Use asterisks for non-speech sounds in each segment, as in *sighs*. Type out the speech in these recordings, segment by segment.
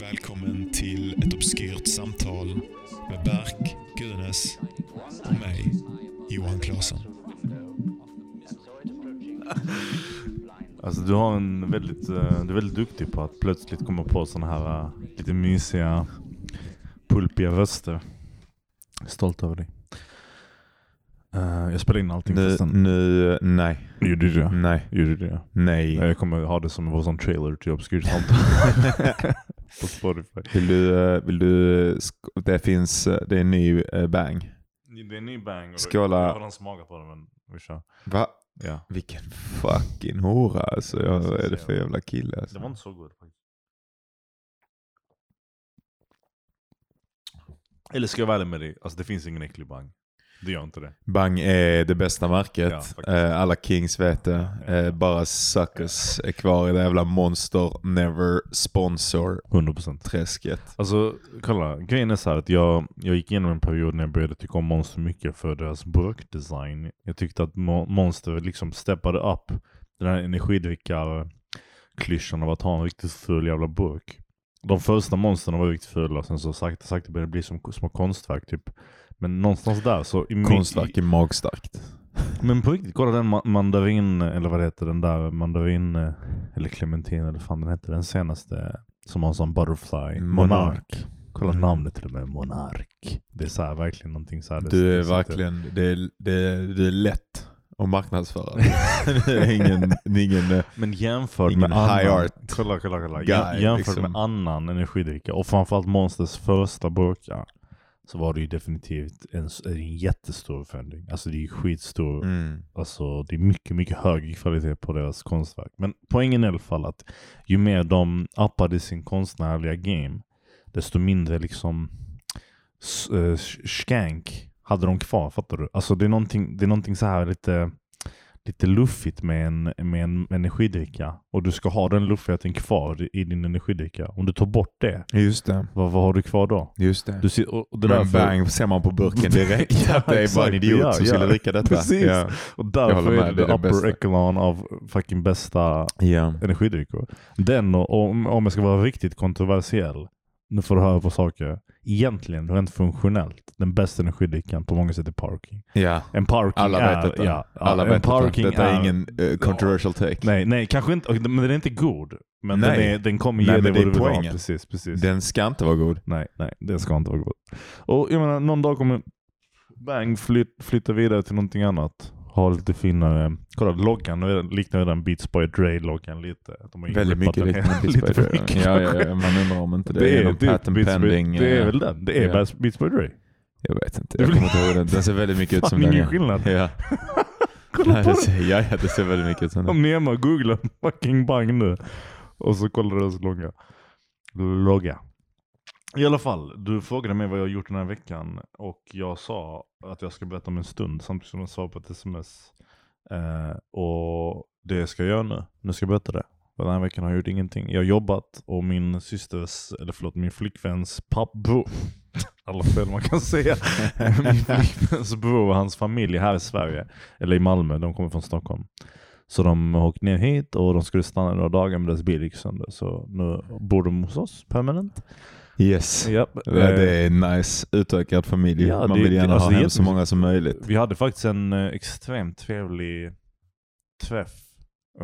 Välkommen till ett obskyrt samtal med Berk Gunes och mig, Johan Claesson. *laughs* Alltså du har en väldigt, eh, du är väldigt duktig på att plötsligt komma på sådana här eh, lite mysiga, pulpiga röster. Stolt över dig. Jag spelar in allting Nu, nu, nej, Gjorde du det? nej, Gjorde du det? nej. Jag kommer ha det som vår sån trailer till Obskyrt samtal. *laughs* på Spotify. Vill du, eh, vill du, det finns, eh, det är en ny eh, bang. Det är en ny bang. och Skåla. Jag har redan smakat på den men vi kör. Va? Ja. Vilken fucking hora alltså. Jag, vad är det för jävla kille Det alltså? var inte så god faktiskt. Eller ska jag vara ärlig med dig? Alltså det finns ingen äcklig bang. Det gör inte det. Bang är det bästa Ja, märket. faktiskt. Eh, Alla kings vet det. Ja. Eh, Bara suckers är kvar i det jävla monster never sponsor 100%. träsket. Alltså kolla, grejen är så att jag, jag gick igenom en period när jag började tycka om Monster mycket för deras burkdesign. Jag tyckte att Mo- Monster liksom steppade upp den här energidrickarklyschan av att ha en riktigt ful jävla burk. De första monstren var riktigt fula, sen så sakta sakta började det bli som små konstverk typ. Men någonstans där så... I, Konstverk är magstarkt. Men på riktigt, kolla den ma- mandarin, eller vad heter, den där mandarin, eh, eller clementin eller fan den heter, den senaste som har en sån butterfly. Monark. Kolla Mm. namnet till och med, Monark. Det är så här, verkligen någonting så här. Du är sitter- verkligen, det är, det, är, det är lätt att marknadsföra. *laughs* det är ingen, är ingen eh, Men jämfört Ingen med annan, high art kolla, kolla, kolla. guy, Jä- jämfört liksom. med annan energidricka och framförallt Monsters första burkar så var det ju definitivt en, en jättestor förändring. Alltså det är ju skitstor mm. Alltså det är mycket, mycket högre kvalitet på deras konstverk. Men poängen är i alla fall att ju mer de uppade sin konstnärliga game, desto mindre liksom eh, skank hade de kvar, fattar du? Alltså det är någonting, det är någonting så här lite lite luffigt med en, med en energidricka och du ska ha den luffigheten kvar i, din energidricka. Om du tar bort det, Just det. vad, vad har du kvar då? Just det. Du ser, och, och det Men därför- bang ser man på burken direkt *laughs* att det är bara exakt. en idiot Ja, som ja. skulle dricka detta. Precis. Ja. Och därför håller är med, det, det är det upper bästa. echelon av fucking bästa Ja. energidrycker. Den och om, om jag ska vara riktigt kontroversiell, nu får du höra på saker. Egentligen, rent funktionellt, den bästa energidrycken på många sätt är Parking. ja. En Parking Alla är... vet detta. Ja, Alla en vet detta. Parking Detta är ingen eh, controversial take. Nej, nej, kanske inte. Men den är inte god. Men den, Nej. är, den kommer ge Nej, dig vad du vill ha. poängen. Precis, precis. Den ska inte vara god. Nej, nej, det ska inte vara god. Och jag menar, någon dag kommer Bang flyt, flytta vidare till någonting annat. Ha lite finare... Kolla, loggan nu är- liknar den Beats by Dre-loggan lite. De har Väldigt mycket *laughs* lite Beats för Dre. Ja, ja, ja, man undrar om inte det, är någon typ patent Beats pending. Det är eh, väl den? Det är ja. Beats by Dre. Jag vet inte, Det jag kommer inte ihåg den. Den ser väldigt mycket ut som den. ingen skillnad. Ja. *laughs* Kolla Nej, på det ser, ja, ja, det ser väldigt mycket ut som den. Om ni är hemma, googla fucking Bang nu. Och så kollar deras logga. Logga. I alla fall, du frågade mig vad jag har gjort den här veckan och jag sa att jag ska berätta om en stund samtidigt som jag svarade på ett sms. Eh, och det ska jag göra nu. Nu ska jag berätta det. För Den här veckan har jag gjort ingenting. Jag har jobbat och min systers, eller förlåt min flickväns pappa, *laughs* alla fel man kan säga. *laughs* min flickväns bror och hans familj här i Sverige, eller i Malmö, de kommer från Stockholm. Så de har åkt ner hit och de skulle stanna några dagar men deras bil gick sönder. Så nu bor de hos oss permanent. Yes. Ja, det är nice. Utökad familj. Ja, Man det- vill gärna alltså, ha hem så många som möjligt. Vi hade faktiskt en eh, extremt trevlig träff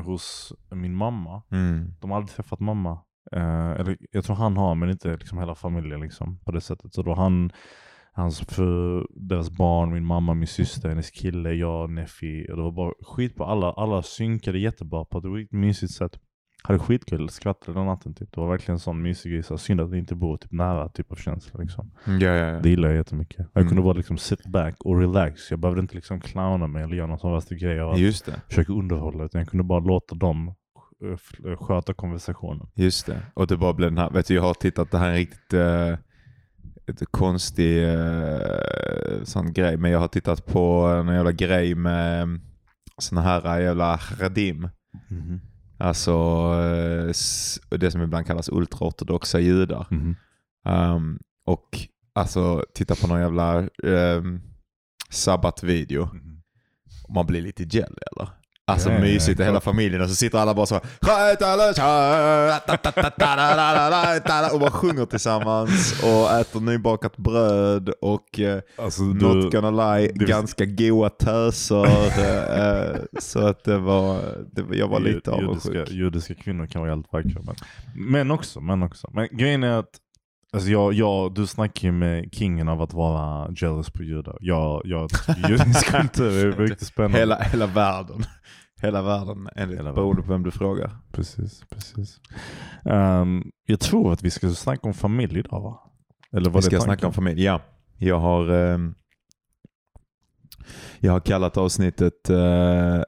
hos min mamma. Mm. De har aldrig träffat mamma. Eh, eller jag tror han har men inte liksom hela familjen liksom, på det sättet. Så då han, hans fru, deras barn, min mamma, min syster, hennes kille, jag, Neffi. Och det var bara skit på alla. Alla synkade jättebra på ett riktigt mysigt sätt. Hade skitkul, skrattade hela natten typ. Det var verkligen en sån mysig grej. Så synd att vi inte bor typ nära typ av känsla liksom. Ja, ja, ja. Det gillar jag jättemycket. Jag Mm. kunde bara liksom sit back och relax. Jag behövde inte liksom clowna mig eller göra någon sån värsta grej av att Just det. försöka underhålla. Utan jag kunde bara låta dem eh, eh, sköta konversationen. Just det. Och det bara blev den här, vet du jag har tittat, det här är en riktigt eh, ett konstig eh, sån grej, men jag har tittat på en jävla grej med såna här jävla haradim. Mhm. Alltså eh, det som ibland kallas ultraortodoxa judar. Mhm. Um, och alltså titta på någon jävla um, sabbatvideo. Och man blir lite jelly eller? Alltså ja, mysigt och hela familjen och så sitter alla bara så och bara sjunger tillsammans och äter nybakat bröd och eh, Alltså, not du, gonna lie, det- ganska goa töser. eh, så att det var, det, jag var lite Ju- avundsjuk. judiska, judiska kvinnor kan vara helt vackra. Men, men också, men också. Men grejen är att Alltså jag, jag, du snackar ju med kingen av att vara jealous på judar. Jag, jag tycker judisk *laughs* kultur är riktigt spännande. Hela, hela världen. Hela världen, enligt, Hela beroende på vem du frågar. Precis, precis. Ehm, jag tror att vi ska snacka om familj idag va? Eller Vi vad ska snacka om familj. Ja, jag har, ehm, jag har kallat avsnittet eh,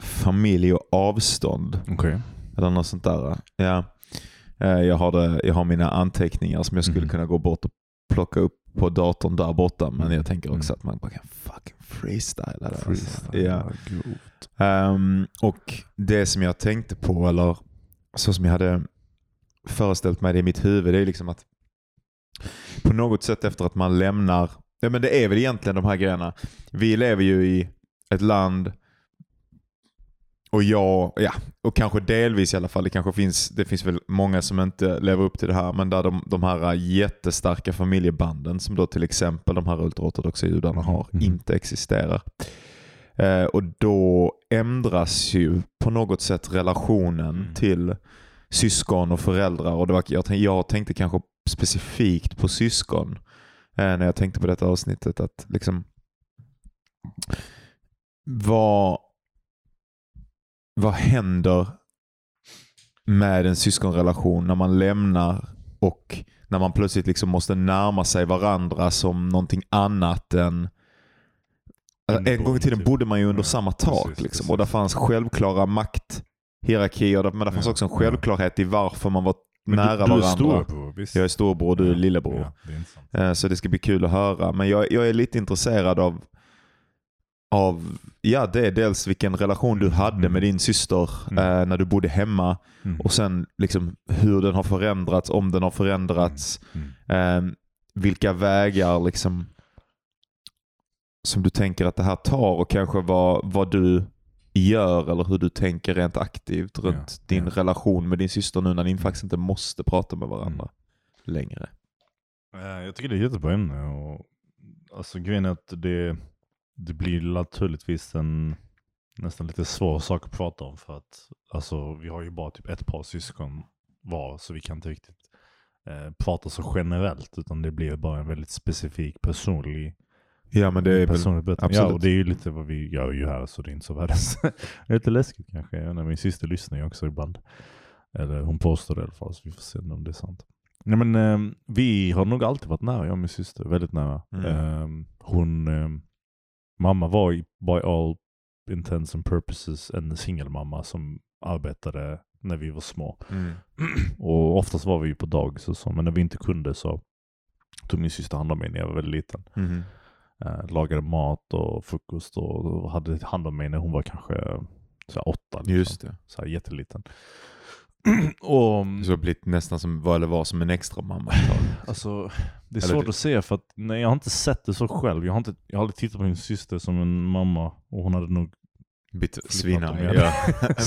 familj och avstånd. Okej. Eller något sånt där. Ja. Eh, jag, har det, jag har mina anteckningar som jag skulle Mhm. kunna gå bort och plocka upp på datorn där borta. Men jag tänker också Mm. att man bara kan fucking freestyla det. alltså. Freestyle, Ja. grovt. Ehm, och det som jag tänkte på, eller så som jag hade föreställt mig det i mitt huvud, det är liksom att på något sätt efter att man lämnar, ja men det är väl egentligen de här grejerna. Vi lever ju i ett land och jag, ja, och kanske delvis i alla fall, det kanske finns, det finns väl många som inte lever upp till det här, men där de, de här jättestarka familjebanden som då till exempel de här ultraortodoxa judarna har, Mhm. inte existerar. Eh, och då ändras ju på något sätt relationen Mm. till syskon och föräldrar. Och det var, jag, jag tänkte kanske specifikt på syskon eh, när jag tänkte på detta avsnittet. Att liksom vad, vad händer med en syskonrelation när man lämnar och när man plötsligt liksom måste närma sig varandra som någonting annat än Än en gång i tiden typ. bodde man ju under Ja, samma tak. precis, liksom, precis. och där fanns självklara makthierarkier, men det fanns Ja, också en ja. självklarhet i varför man var Men nära du, du är varandra. storebror, visst? Jag är storbror, du är lillebror. Det är. Eh, Så det ska bli kul att höra. Men jag, jag är lite intresserad av, av ja, det är dels vilken relation du hade Mm. med din syster Mm. eh, när du bodde hemma Mm. och sen liksom hur den har förändrats, om den har förändrats. Mm. Eh, vilka vägar liksom som du tänker att det här tar och kanske vad, vad du gör eller hur du tänker rent aktivt runt Ja, din ja. relation med din syster nu när ni faktiskt inte måste prata med varandra längre. Eh, Jag tycker det är ett jättebra ämne. Och, alltså, grejen är att det, det blir naturligtvis en nästan lite svår sak att prata om. För att alltså, vi har ju bara typ ett par syskon var. Så vi kan inte riktigt eh, prata så generellt. Utan det blir bara en väldigt specifik personlig Ja men det är väl, personlig absolut. Ja, och det är ju lite vad vi gör ju här. Så det är inte så världens... *laughs* lite läskigt kanske. Inte, Min syster lyssnar ju också ibland. Eller hon påstår det i alla fall. Så vi får se om det är sant. Nej, men, eh, vi har nog alltid varit nära, jag och min syster. Väldigt nära. Mm. Eh, hon, eh, mamma var i- by all intents and purposes en singelmamma som arbetade när vi var små. Mm. *clears throat* Och oftast var vi ju på dagis och så, men när vi inte kunde så tog min syster hand om mig när jag var väldigt liten. Mhm. Eh, lagade mat och frukost och hade hand om mig när hon var kanske så åtta. Liksom. Just det. Så här, jätteliten. *clears throat* och Så har blivit nästan som vad eller var som en extra mamma. Alltså, det är Eller svårt det- att säga för att nej, jag har inte sett det så själv. Jag har, inte, jag har aldrig tittat på min syster som en mamma och hon hade nog Bytt svina. Ja.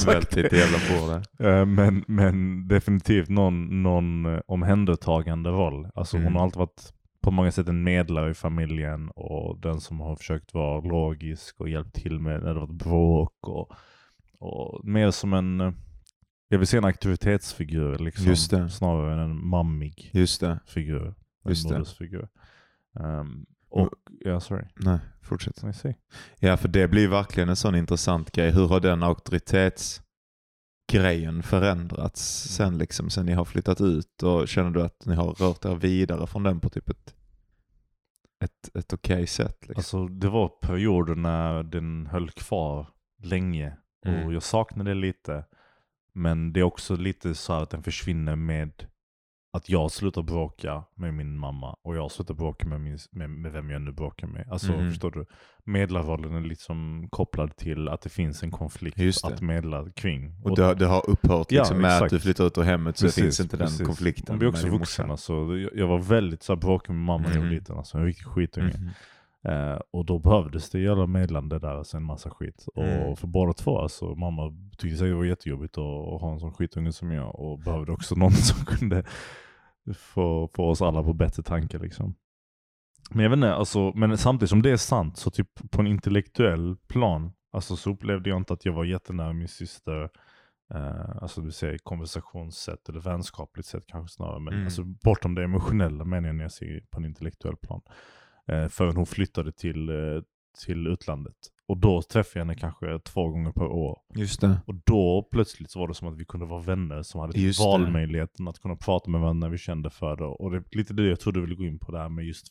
*laughs* *laughs* lite jävla på det. Eh, Men, men definitivt någon, någon eh, omhändertagande roll. Alltså Mm. hon har alltid varit på många sätt en medlare i familjen och den som har försökt vara logisk och hjälpt till med när det varit bråk och, och mer som en, eh, jag vill säga en aktivitetsfigur liksom, snarare än en mammig Just det. figur. En Just modersfigur. Ehm, och, ja sorry, Nej, fortsätt. Ja, för det blir verkligen en sån intressant grej. Hur har den auktoritetsgrejen förändrats sen liksom, sen ni har flyttat ut? Och känner du att ni har rört er vidare från den på typ ett, ett, ett okej sätt? Liksom? Alltså det var perioder när den höll kvar länge och Mm. jag saknade det lite. Men det är också lite så att den försvinner med att jag slutar bråka med min mamma och jag slutar bråka med, min, med, med vem jag nu bråkar med. Alltså Mhm. förstår du? Medlarrollen är liksom kopplad till att det finns en konflikt att medla kring. och det, har- det har upphört Ja, liksom, med att exakt. du flyttar ut ur hemmet så Precis, finns inte den precis. konflikten. Man blir också med vuxen alltså. Jag, jag var väldigt så här, bråkig med mamma när jag var Mhm. liten. Alltså, en riktig skitunge. Mhm. Eh, och då behövdes det jävla medlande där, alltså en massa skit. Mm. Och för båda två, alltså mamma tyckte säkert det var jättejobbigt att, att ha en sån skitunge som jag och behövde också någon *laughs* som kunde få, få oss alla på bättre tankar liksom. Men jag vet inte, alltså, men samtidigt som det är sant så typ på en intellektuell plan, alltså så upplevde jag inte att jag var jättenära min syster Eh, alltså du säger konversationssätt eller vänskapligt sätt kanske snarare. Men Mm. alltså, bortom det emotionella menar jag när jag ser på en intellektuell plan. Eh, förrän hon flyttade till, eh, till utlandet. Och då träffade jag henne kanske två gånger per år. Just det. Och då plötsligt så var det som att vi kunde vara vänner som hade Just det. valmöjligheten att kunna prata med varandra när vi kände för det. Och det är lite det jag tror du vill gå in på där med just,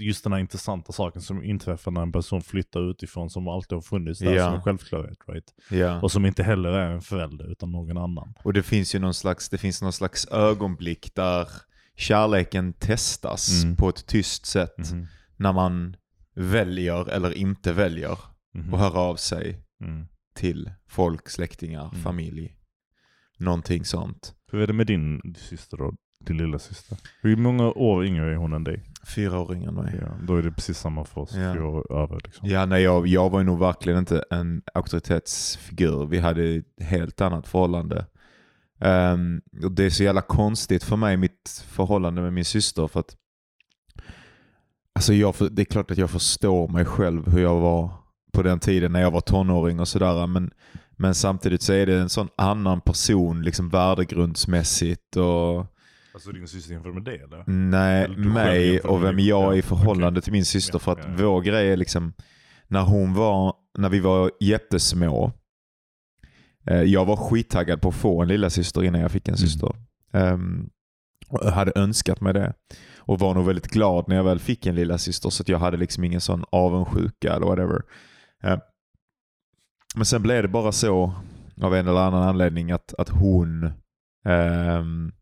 just den här intressanta saken som inträffar när en person flyttar utifrån som alltid har funnits där Ja. som en självklarhet. Right? Ja. Och som inte heller är en förälder utan någon annan. Och det finns ju någon slags, det finns någon slags ögonblick där kärleken testas Mm. på ett tyst sätt. Mhm. När man väljer eller inte väljer Mhm. att höra av sig Mm. till folk, släktingar, Mm. familj. Någonting sånt. Hur är det med din syster då? Din lilla syster? Hur många år yngre är hon än dig? Fyra år yngre än mig. Ja, då är det precis samma för oss, Ja. fyra år över. Liksom. Ja, nej, jag, jag var nog verkligen inte en auktoritetsfigur. Vi hade ett helt annat förhållande. Ehm, och Det är så jävla konstigt för mig, mitt förhållande med min syster. För att, alltså jag, det är klart att jag förstår mig själv hur jag var på den tiden när jag var tonåring och sådär. Men, men samtidigt så är det en sån annan person liksom värdegrundsmässigt. Och, Alltså din syster jämfört med det eller? Nej, Eller mig jämför och vem jag är i förhållande okej. till min syster. För att ja, ja. vår grej är liksom, när hon var, när vi var jättesmå. Eh, jag var skittaggad på att få en lilla syster innan jag fick en Mm. syster. Ehm, och jag hade önskat mig det. Och var nog väldigt glad när jag väl fick en lilla syster så att jag hade liksom ingen sån avundsjuka eller whatever. Eh, men sen blev det bara så av en eller annan anledning att, att hon ehm,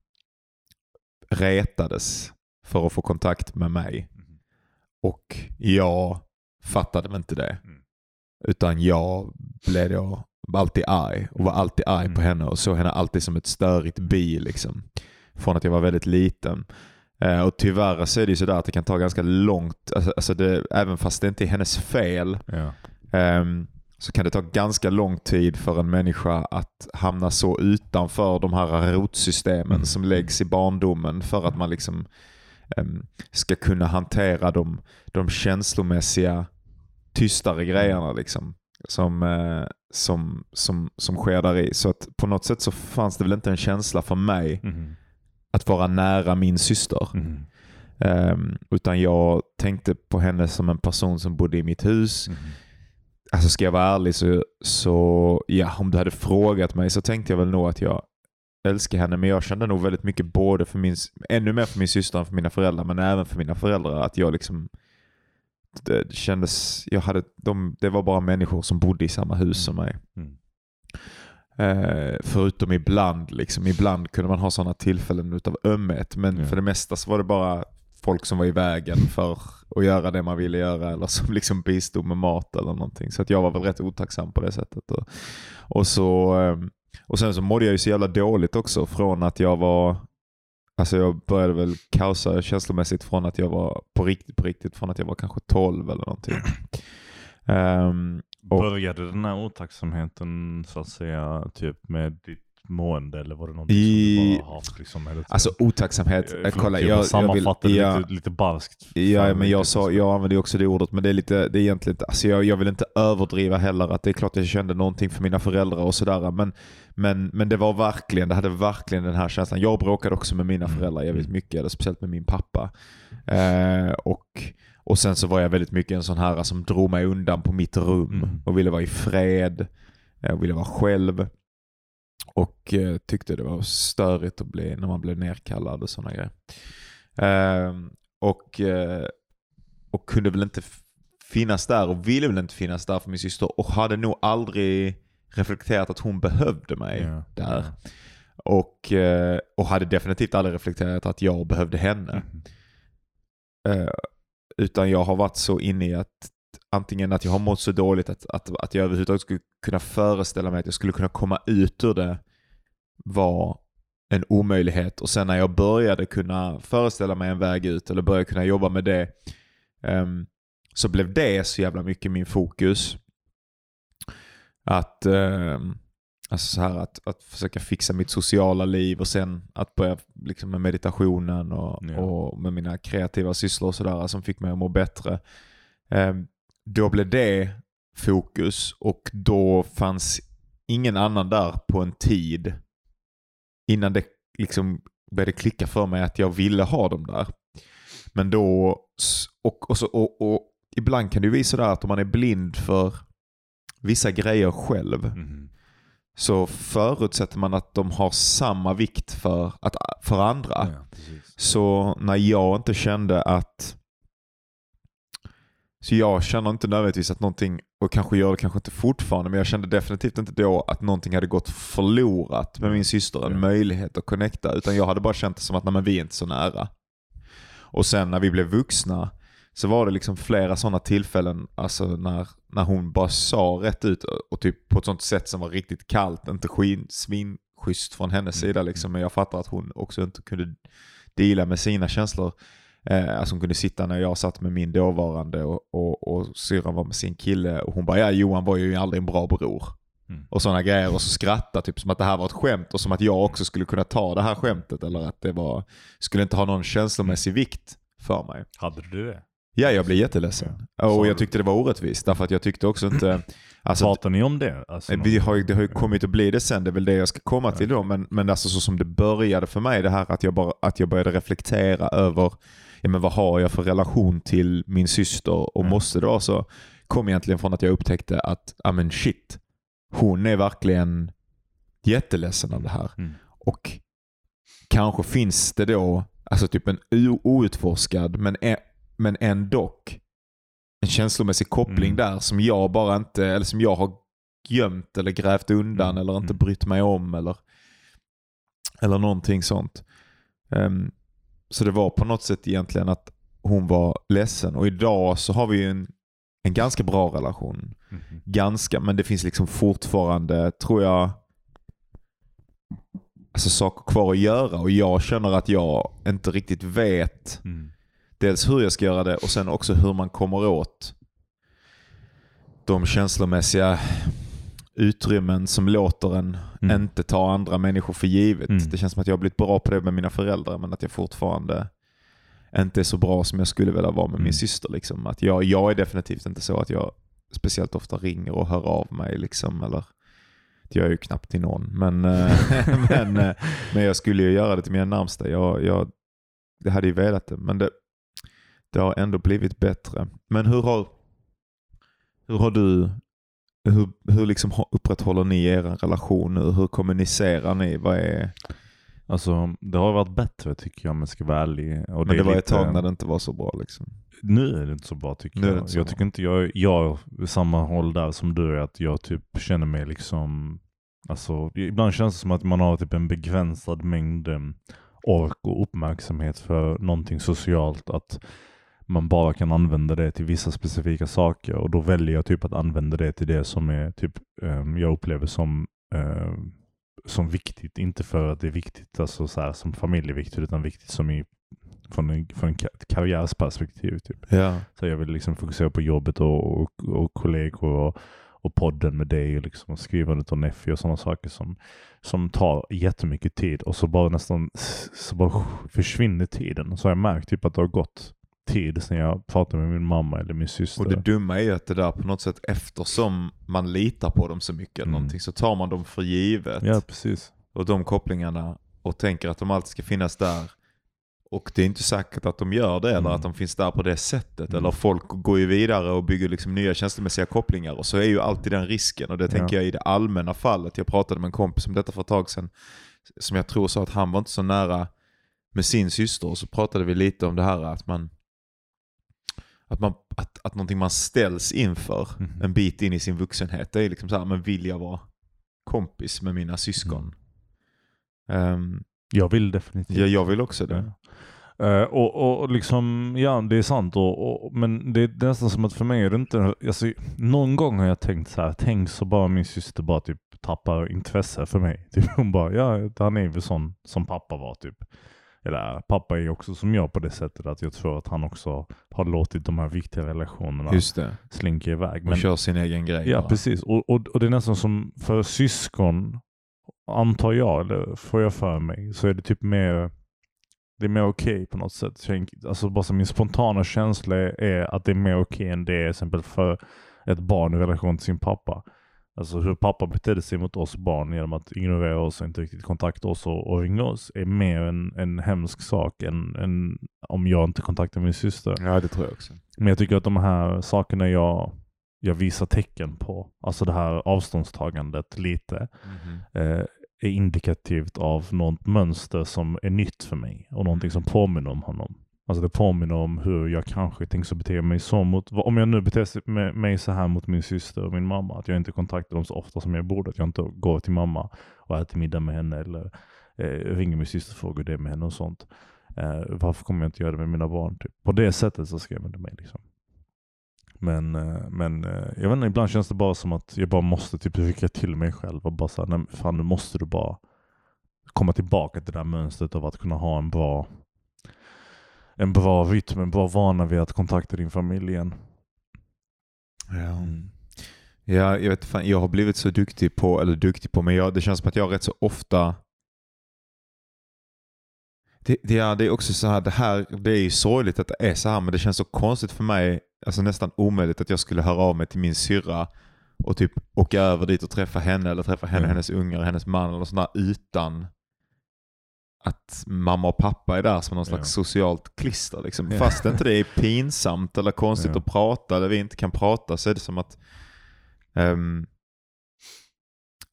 retades för att få kontakt med mig. Mhm. Och jag fattade inte det. Mm. Utan jag blev alltid arg och var alltid arg på Mm. henne och såg henne alltid som ett störigt bi. Liksom. Från att jag var väldigt liten. Eh, och tyvärr så är det ju sådär att det kan ta ganska långt, alltså, alltså det, även fast det inte är hennes fel, Ja. Ehm, så kan det ta ganska lång tid för en människa att hamna så utanför de här rotsystemen Mm. som läggs i barndomen för att man liksom ehm, ska kunna hantera de, de känslomässiga tystare grejerna liksom, som, eh, som, som, som sker där i. Så att på något sätt så fanns det väl inte en känsla för mig Mhm. att vara nära min syster. Mhm. Ehm, utan jag tänkte på henne som en person som bodde i mitt hus. Mhm. Alltså ska jag vara ärlig så, så ja, om du hade frågat mig så tänkte jag väl nog att jag älskar henne. Men jag kände nog väldigt mycket både för min, ännu mer för min syster än för mina föräldrar, men även för mina föräldrar. Att jag liksom, det kändes, jag hade, de, det var bara människor som bodde i samma hus som mig. Mm. Eh, förutom ibland, liksom, ibland kunde man ha sådana tillfällen utav ömhet. Men Ja. för det mesta så var det bara folk som var i vägen för att göra det man ville göra eller som *laughs* liksom bistod med mat eller någonting. Så att jag var väl rätt otacksam på det sättet. Och, och, så, eh, och sen så mådde jag ju så jävla dåligt också från att jag var Alltså jag började väl kaosa känslomässigt från att jag var på riktigt, på riktigt, från att jag var kanske 12 eller någonting. Ehm, Och- Började den här otacksamheten så att säga typ med ditt mående eller var det någonting I- som du bara haft liksom tiden? alltså otacksamhet, Eh, eh, förlåt, kolla jag, jag, bara jag vill, sammanfattade ja, lite, lite barskt. Ja, men jag, riktigt, sa, jag använder ju också det ordet, men det är, lite, det är egentligen inte, alltså jag, jag vill inte överdriva heller att det är klart jag kände någonting för mina föräldrar och sådär. Men, men, men det var verkligen, det hade verkligen den här känslan. Jag bråkade också med mina Mm. föräldrar jävligt Mm. mycket, eller speciellt med min pappa. Eh, och, och sen så var jag väldigt mycket en sån här som drog mig undan på mitt rum Mm. och ville vara i fred. Jag ville vara själv. Och eh, tyckte det var störigt att bli, när man blev nerkallad och sådana grejer. Ehm, och, eh, och kunde väl inte finnas där och ville väl inte finnas där för min syster och hade nog aldrig reflekterat att hon behövde mig Ja, där. Och, eh, och hade definitivt aldrig reflekterat att jag behövde henne. Eh, utan jag har varit så inne i att antingen att jag har mått så dåligt att, att, att jag överhuvudtaget skulle kunna föreställa mig att jag skulle kunna komma ut ur det var en omöjlighet. Och sen när jag började kunna föreställa mig en väg ut eller började kunna jobba med det ehm, så blev det så jävla mycket min fokus. Att, eh, alltså så här, att, att försöka fixa mitt sociala liv och sen att börja liksom med meditationen och, Ja. och med mina kreativa sysslor och sådär som fick mig att må bättre. Eh, då blev det fokus och då fanns ingen annan där på en tid innan det liksom började klicka för mig att jag ville ha dem där. Men då, och, och, så, och, och ibland kan det ju vara sådär att om man är blind för vissa grejer själv Mhm. så förutsätter man att de har samma vikt för, att, för andra. Ja. Så när jag inte kände att... Så jag känner inte nödvändigtvis att någonting, och kanske gör det kanske inte fortfarande, men jag kände definitivt inte då att någonting hade gått förlorat med min syster, en Ja. möjlighet att connecta. Utan jag hade bara känt det som att nej, men vi är inte så nära. Och sen när vi blev vuxna så var det liksom flera sådana tillfällen alltså när, när hon bara sa rätt ut och, typ på ett sånt sätt som var riktigt kallt, inte skin, svinschysst från hennes Mm. sida liksom. Men jag fattar att hon också inte kunde deala med sina känslor. Eh, alltså hon kunde sitta när jag satt med min dåvarande och, och, och syrran var med sin kille och hon bara ja Johan var ju aldrig en bra bror. Mm. Och sådana grejer och så skratta typ som att det här var ett skämt och som att jag också skulle kunna ta det här skämtet eller att det var, skulle inte ha någon känslomässig vikt för mig. Hade du det? Ja, jag blev jätteledsen. Och jag tyckte det var orättvist därför att jag tyckte också inte... Alltså, Pratar ni om det? Alltså, vi har, det har ju kommit att bli det sen, det är väl det jag ska komma till då. Men, men alltså så som det började för mig, det här att jag, bara, att jag började reflektera över ja, men vad har jag för relation till min syster och Mm. måste det vara så? Kom egentligen från att jag upptäckte att, ja men shit, hon är verkligen jätteledsen av det här. Mm. Och kanske finns det då alltså typ en outforskad men, men ändock en känslomässig koppling Mm. där som jag bara inte, eller som jag har gömt eller grävt undan Mm. eller inte Mm. brytt mig om eller, eller någonting sånt. Ehm, så det var på något sätt egentligen att hon var ledsen och idag så har vi ju en, en ganska bra relation. Mhm. Ganska, men det finns liksom fortfarande, tror jag, alltså saker kvar att göra och jag känner att jag inte riktigt vet Mm. Dels hur jag ska göra det och sen också hur man kommer åt de känslomässiga utrymmen som låter en Mm. inte ta andra människor för givet. Mm. Det känns som att jag har blivit bra på det med mina föräldrar men att jag fortfarande inte är så bra som jag skulle vilja vara med Mm. min syster. Liksom. Att jag, jag är definitivt inte så att jag speciellt ofta ringer och hör av mig. Liksom, eller, det gör jag ju knappt till någon. Men, eh, *laughs* men, eh, men jag skulle ju göra det till mina närmsta. Jag, jag, det hade ju velat det. Men det, det har ändå blivit bättre. Men hur har, hur har du hur, hur liksom upprätthåller ni er relation nu? Hur kommunicerar ni? Vad är... Alltså, det har varit bättre tycker jag om jag ska vara ärlig. Och Men det, är var ett lite- tag när det inte var så bra liksom. Nu är det inte så bra tycker Nu det jag. jag tycker inte jag, jag samma håll där som du är, att jag typ känner mig liksom, alltså ibland känns det som att man har typ en begränsad mängd em, ork och uppmärksamhet för någonting socialt, att man bara kan använda det till vissa specifika saker och då väljer jag typ att använda det till det som är typ, em, jag upplever som em, som viktigt, inte för att det är viktigt alltså så här, som familjeviktigt utan viktigt som i från en, från en karriärsperspektiv. Typ. Ja. Så jag vill liksom fokusera på jobbet och, och, och kollegor och, och podden med dig och liksom skrivandet av Neffi och sådana saker som, som tar jättemycket tid och så bara nästan så bara försvinner tiden. Så har jag märkt typ att det har gått tid sedan jag pratade med min mamma eller min syster. Och det dumma är ju att det där på något sätt eftersom man litar på dem så mycket eller Mm. någonting så tar man dem för givet. ja, precis. Och de kopplingarna och tänker att de alltid ska finnas där. Och det är inte säkert att de gör det eller Mm. att de finns där på det sättet. Mm. Eller folk går ju vidare och bygger liksom nya känslomässiga kopplingar. Och så är ju alltid den risken. Och det tänker Ja. jag i det allmänna fallet. Jag pratade med en kompis om detta för ett tag sedan. Som jag tror sa att han var inte så nära med sin syster. Och så pratade vi lite om det här att man att, man, att, att någonting man ställs inför Mhm. en bit in i sin vuxenhet. Det är liksom så här, men vill jag vara kompis med mina syskon? Ehm, Jag vill definitivt. ja, jag vill också det. Ja. Och, och och liksom, ja det är sant. Och, och, men det, det är nästan som att för mig är det inte, alltså, någon gång har jag tänkt så här, tänk så bara min syster bara typ tappar intresse för mig. *laughs* Typ, hon bara, ja han är väl sån som pappa var typ. Eller pappa är också som jag på det sättet att jag tror att han också har låtit de här viktiga relationerna Just det. slinka iväg. Och kör sin egen grej. Ja, bara. precis. Och, och, och det är nästan som för syskon, antar jag, eller får jag för mig, så är det typ mer det är mer okej på något sätt. Alltså bara så min spontana känsla är att det är mer okej än det är exempel för ett barn i relation till sin pappa. Alltså hur pappa betedde sig mot oss barn genom att ignorera oss och inte riktigt kontakta oss och, och ringa oss är mer en, en hemsk sak än, än om jag inte kontaktar min syster. Ja, det tror jag också. Men jag tycker att de här sakerna jag, jag visar tecken på, alltså det här avståndstagandet lite, Mhm. eh, är indikativt av något mönster som är nytt för mig och någonting som påminner om honom. Alltså det påminner om hur jag kanske tänker bete mig så mot, om jag nu beter mig så här mot min syster och min mamma, att jag inte kontaktar dem så ofta som jag borde, att jag inte går till mamma och äter middag med henne eller eh, ringer min syster och frågar det med henne och sånt. Eh, varför kommer jag inte göra det med mina barn? Typ? På det sättet så skrämmer det mig. Liksom. Men, eh, men eh, jag vet inte, ibland känns det bara som att jag bara måste typ rycka till mig själv och bara säga, nej fan nu måste du bara komma tillbaka till det där mönstret av att kunna ha en bra en bra rytm, en bra vana vid att kontakta din familj igen. Ja. Ja, jag vet fan, jag har blivit så duktig på, eller duktig på, men jag, det känns som att jag rätt så ofta det, det, ja, det är också så här, det här, det är ju sorgligt att det är så här, men det känns så konstigt för mig, alltså nästan omöjligt att jag skulle höra av mig till min syrra och typ åka över dit och träffa henne eller träffa henne, Mm. hennes ungar, hennes man eller sådär utan att mamma och pappa är där som någon slags socialt klister. Liksom. Ja. Fast inte det är pinsamt eller konstigt Ja. att prata eller vi inte kan prata så är det som att um,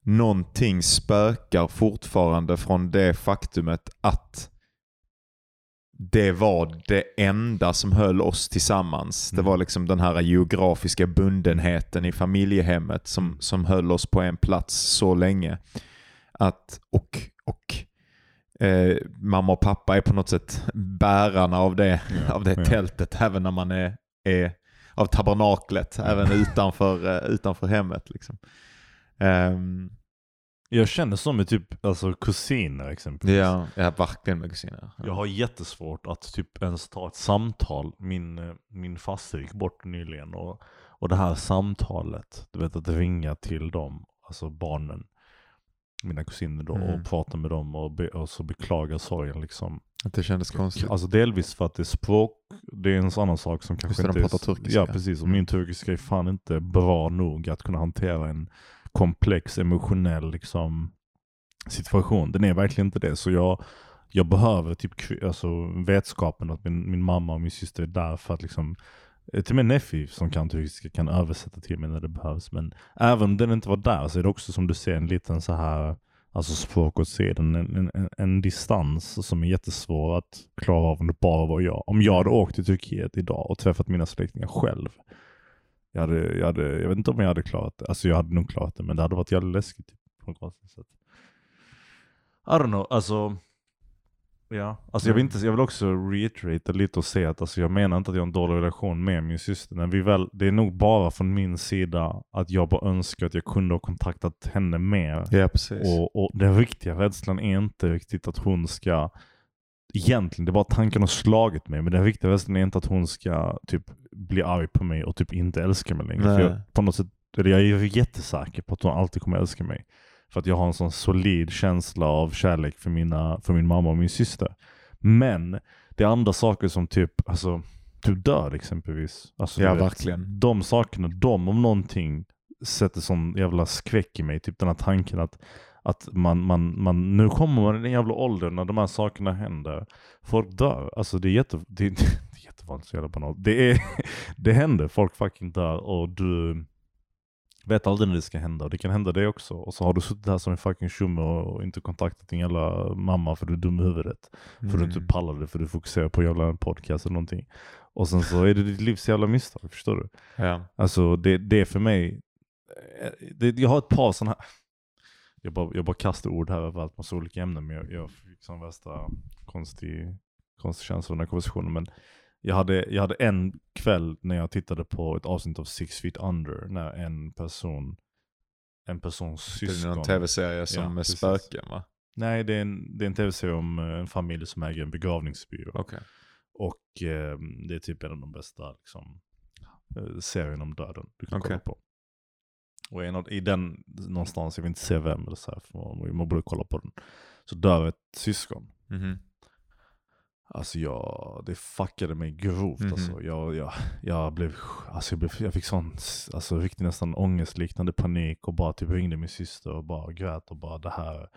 någonting spökar fortfarande från det faktumet att det var det enda som höll oss tillsammans. Det Mm. var liksom den här geografiska bundenheten i familjehemmet som, Mm. som höll oss på en plats så länge. Att, och och eh, mamma och pappa är på något sätt bärarna av det, Ja, av det ja. tältet även när man är, är av tabernaklet, även utanför, eh, utanför hemmet. Liksom. Ehm, Jag känner så med typ alltså kusiner exempelvis. ja, ja, verkligen med kusiner. Jag har jättesvårt att typ ens ta ett samtal. Min, eh, min faster gick bort nyligen och, och det här samtalet, du vet att ringa till dem, alltså barnen, mina kusiner då, Mm. och prata med dem och, be, och så beklaga sorgen liksom. Att det kändes konstigt. Alltså delvis för att det är språk, det är en sån annan sak som kanske de inte pratar turkiska. Ja precis, och Mm. min turkiska är fan inte bra nog att kunna hantera en komplex emotionell liksom, situation. Den är verkligen inte det. Så jag, jag behöver typ alltså, vetskapen att min, min mamma och min syster är där för att liksom Eh, till och med Neffi som kan turkiska kan översätta till mig när det behövs. Men även om den inte var där så är det också som du ser en liten så här Alltså språk åt sidan, en, en, en, en distans som är jättesvår att klara av om det bara var jag. Om jag hade åkt till Turkiet idag och träffat mina släktingar själv. Jag, hade, jag, hade, jag vet inte om jag hade klarat det. Alltså jag hade nog klarat det, men det hade varit jävligt läskigt. Typ, på något sätt. I don't know, alltså. Ja, alltså jag vill, inte, jag vill också reiterate lite och säga att alltså jag menar inte att jag har en dålig relation med min syster. Men vi väl, det är nog bara från min sida att jag bara önskar att jag kunde ha kontaktat henne mer. Ja, precis. Och, och den riktiga rädslan är inte riktigt att hon ska Egentligen, det är bara tanken har slagit mig. Men den riktiga rädslan är inte att hon ska typ bli arg på mig och typ inte älska mig längre. För jag, på något sätt, eller jag är jättesäker på att hon alltid kommer älska mig. För att jag har en sån solid känsla av kärlek för, mina, för min mamma och min syster. Men det är andra saker som typ, alltså, typ död exempelvis. Alltså, du Ja, vet, verkligen. De sakerna, de om någonting sätter sån jävla skräck i mig. Typ den här tanken att, att man, man, man, nu kommer man i den jävla åldern när de här sakerna händer. Folk dör. Alltså det är, jätte, det, är- *laughs* det är jättevanligt, så jävla banalt. Det, är, *laughs* det händer, folk fucking dör och du vet aldrig när det ska hända. Och det kan hända dig också. Och så har du suttit här som en fucking tjomme och, inte kontaktat din jävla mamma för du är dum i huvudet. För du inte Mm. pallar det för du fokuserar på jävla podcast eller någonting. Och sen så är det ditt livs jävla misstag, förstår du? Ja. Alltså det, det är för mig, eh, det, jag har ett par sådana här, jag bara, jag bara kastar ord här överallt, massa olika ämnen, men jag, jag fick sån värsta konstig, konstig känsla av den här konversationen. Men jag hade, jag hade en kväll när jag tittade på ett avsnitt av Six Feet Under, när en person, en persons Det är syskon. någon tv-serie som Ja, med precis. spöken va? Nej, det är en, det är en tv-serie om eh, en familj som äger en begravningsbyrå. Okej. Och eh, det är typ en av de bästa liksom, eh, serierna om döden du kan Okej. kolla på. Och en av, i den någonstans, jag vill inte säga vem eller så här, för man, man borde kolla på den. Så dör ett syskon. Mhm. Alltså jag, det fuckade mig grovt Mhm. alltså. Jag, jag, jag blev, alltså jag, blev, jag fick sån, alltså riktigt nästan ångestliknande panik och bara typ ringde min syster och bara grät och bara det här,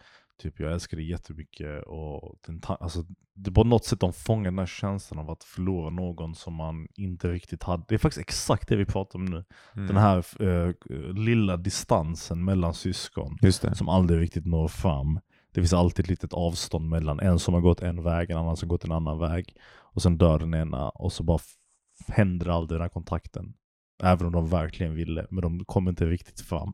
typ jag älskar dig jättemycket och den, alltså det på något sätt de fångar den här känslan av att förlora någon som man inte riktigt hade. Det är faktiskt exakt det vi pratar om nu. Mm. Den här eh, lilla distansen mellan syskon det. som aldrig riktigt når fram. Det finns alltid ett litet avstånd mellan en som har gått en väg, en annan som har gått en annan väg. Och sen dör den ena och så bara händer aldrig den här kontakten. Även om de verkligen ville, men de kommer inte riktigt fram.